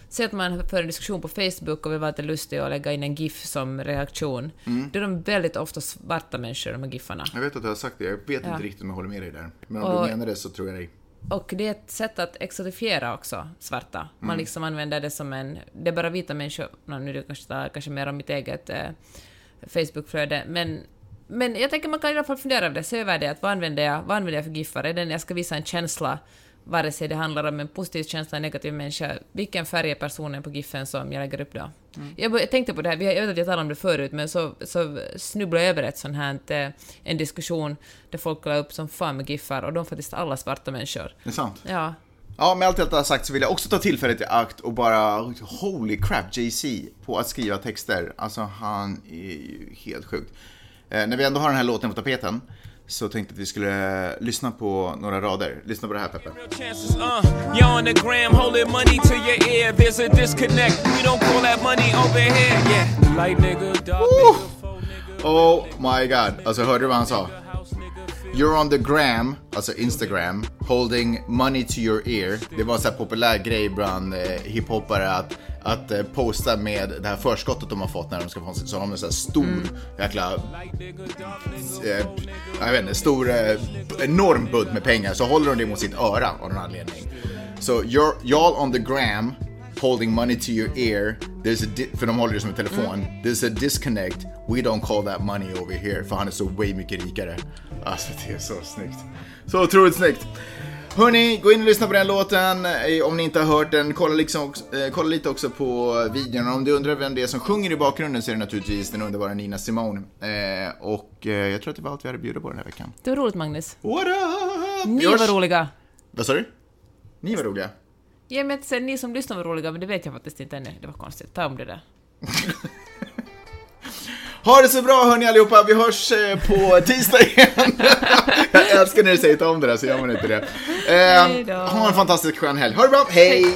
Speaker 3: Säg att man för en diskussion på Facebook och vill vara lite lustig och lägga in en GIF som reaktion. Mm. Då är de väldigt ofta svarta människor, de här GIFarna.
Speaker 2: Jag vet att du har sagt det, jag vet ja. inte riktigt om jag håller med dig där. Men om och, du menar det så tror jag dig.
Speaker 3: Och det är ett sätt att exotifiera också svarta. Man mm. liksom använder det som en... Det är bara vita människor... Nu är det kanske, kanske mer om mitt eget eh, Facebookflöde, men men jag tänker man kan i alla fall fundera över det, se över det, att vad använder jag, vad använder jag för giffar? Är det när jag ska visa en känsla vare sig det handlar om en positiv känsla en negativ människa, vilken färg är personen på giffen som jag lägger upp då?
Speaker 2: Mm.
Speaker 3: Jag, tänkte på det här, vi har- jag vet att jag talade om det förut, men så, så snubblade jag över ett sånt här, en diskussion där folk la upp som fan med giffar och de var faktiskt alla svarta människor.
Speaker 2: Det är sant.
Speaker 3: Ja,
Speaker 2: Ja, med allt detta sagt så vill jag också ta tillfället i akt och bara, holy crap, Jay-Z på att skriva texter. Alltså han är ju helt sjukt. Eh, när vi ändå har den här låten på tapeten så tänkte att vi skulle lyssna på några rader. Lyssna på det här Peppe.
Speaker 4: uh.
Speaker 2: Oh my god, alltså hörde du vad han sa? You're on the gram, alltså Instagram, holding money to your ear. Det var en populär grej bland eh, hiphoppare att, att eh, posta med det här förskottet de har fått när de ska få så har de en sån här stor jäkla, eh, jag vet inte, stor, eh, enorm bunt med pengar. Så håller de det mot sitt öra av någon anledning. Så you're, y'all on the gram, holding money to your ear, there's a för de håller det som en telefon. There's a disconnect, we don't call that money over here, för han är så way mycket rikare. Alltså det är så snyggt. Så otroligt snyggt. Hörni, gå in och lyssna på den låten eh, om ni inte har hört den. Kolla, liksom, eh, kolla lite också på videon. Om du undrar vem det är som sjunger i bakgrunden så är det naturligtvis den underbara Nina Simone. Eh, och eh, jag tror att det var allt vi hade att bjuda på den här veckan.
Speaker 3: det var roligt Magnus.
Speaker 2: What up?
Speaker 3: Ni
Speaker 2: hörs-
Speaker 3: var roliga.
Speaker 2: Vad sa du? Ni var roliga.
Speaker 3: Ja, men sen ni som lyssnar var roliga, men det vet jag faktiskt inte ännu. Det var konstigt. Ta om det där. (laughs)
Speaker 2: Ha det så bra hörni allihopa, vi hörs eh, på tisdag igen. (laughs) jag älskar när du säger om det där så gör man inte det. Eh,
Speaker 3: Hej
Speaker 2: ha en fantastisk skön helg. Ha det bra, hej.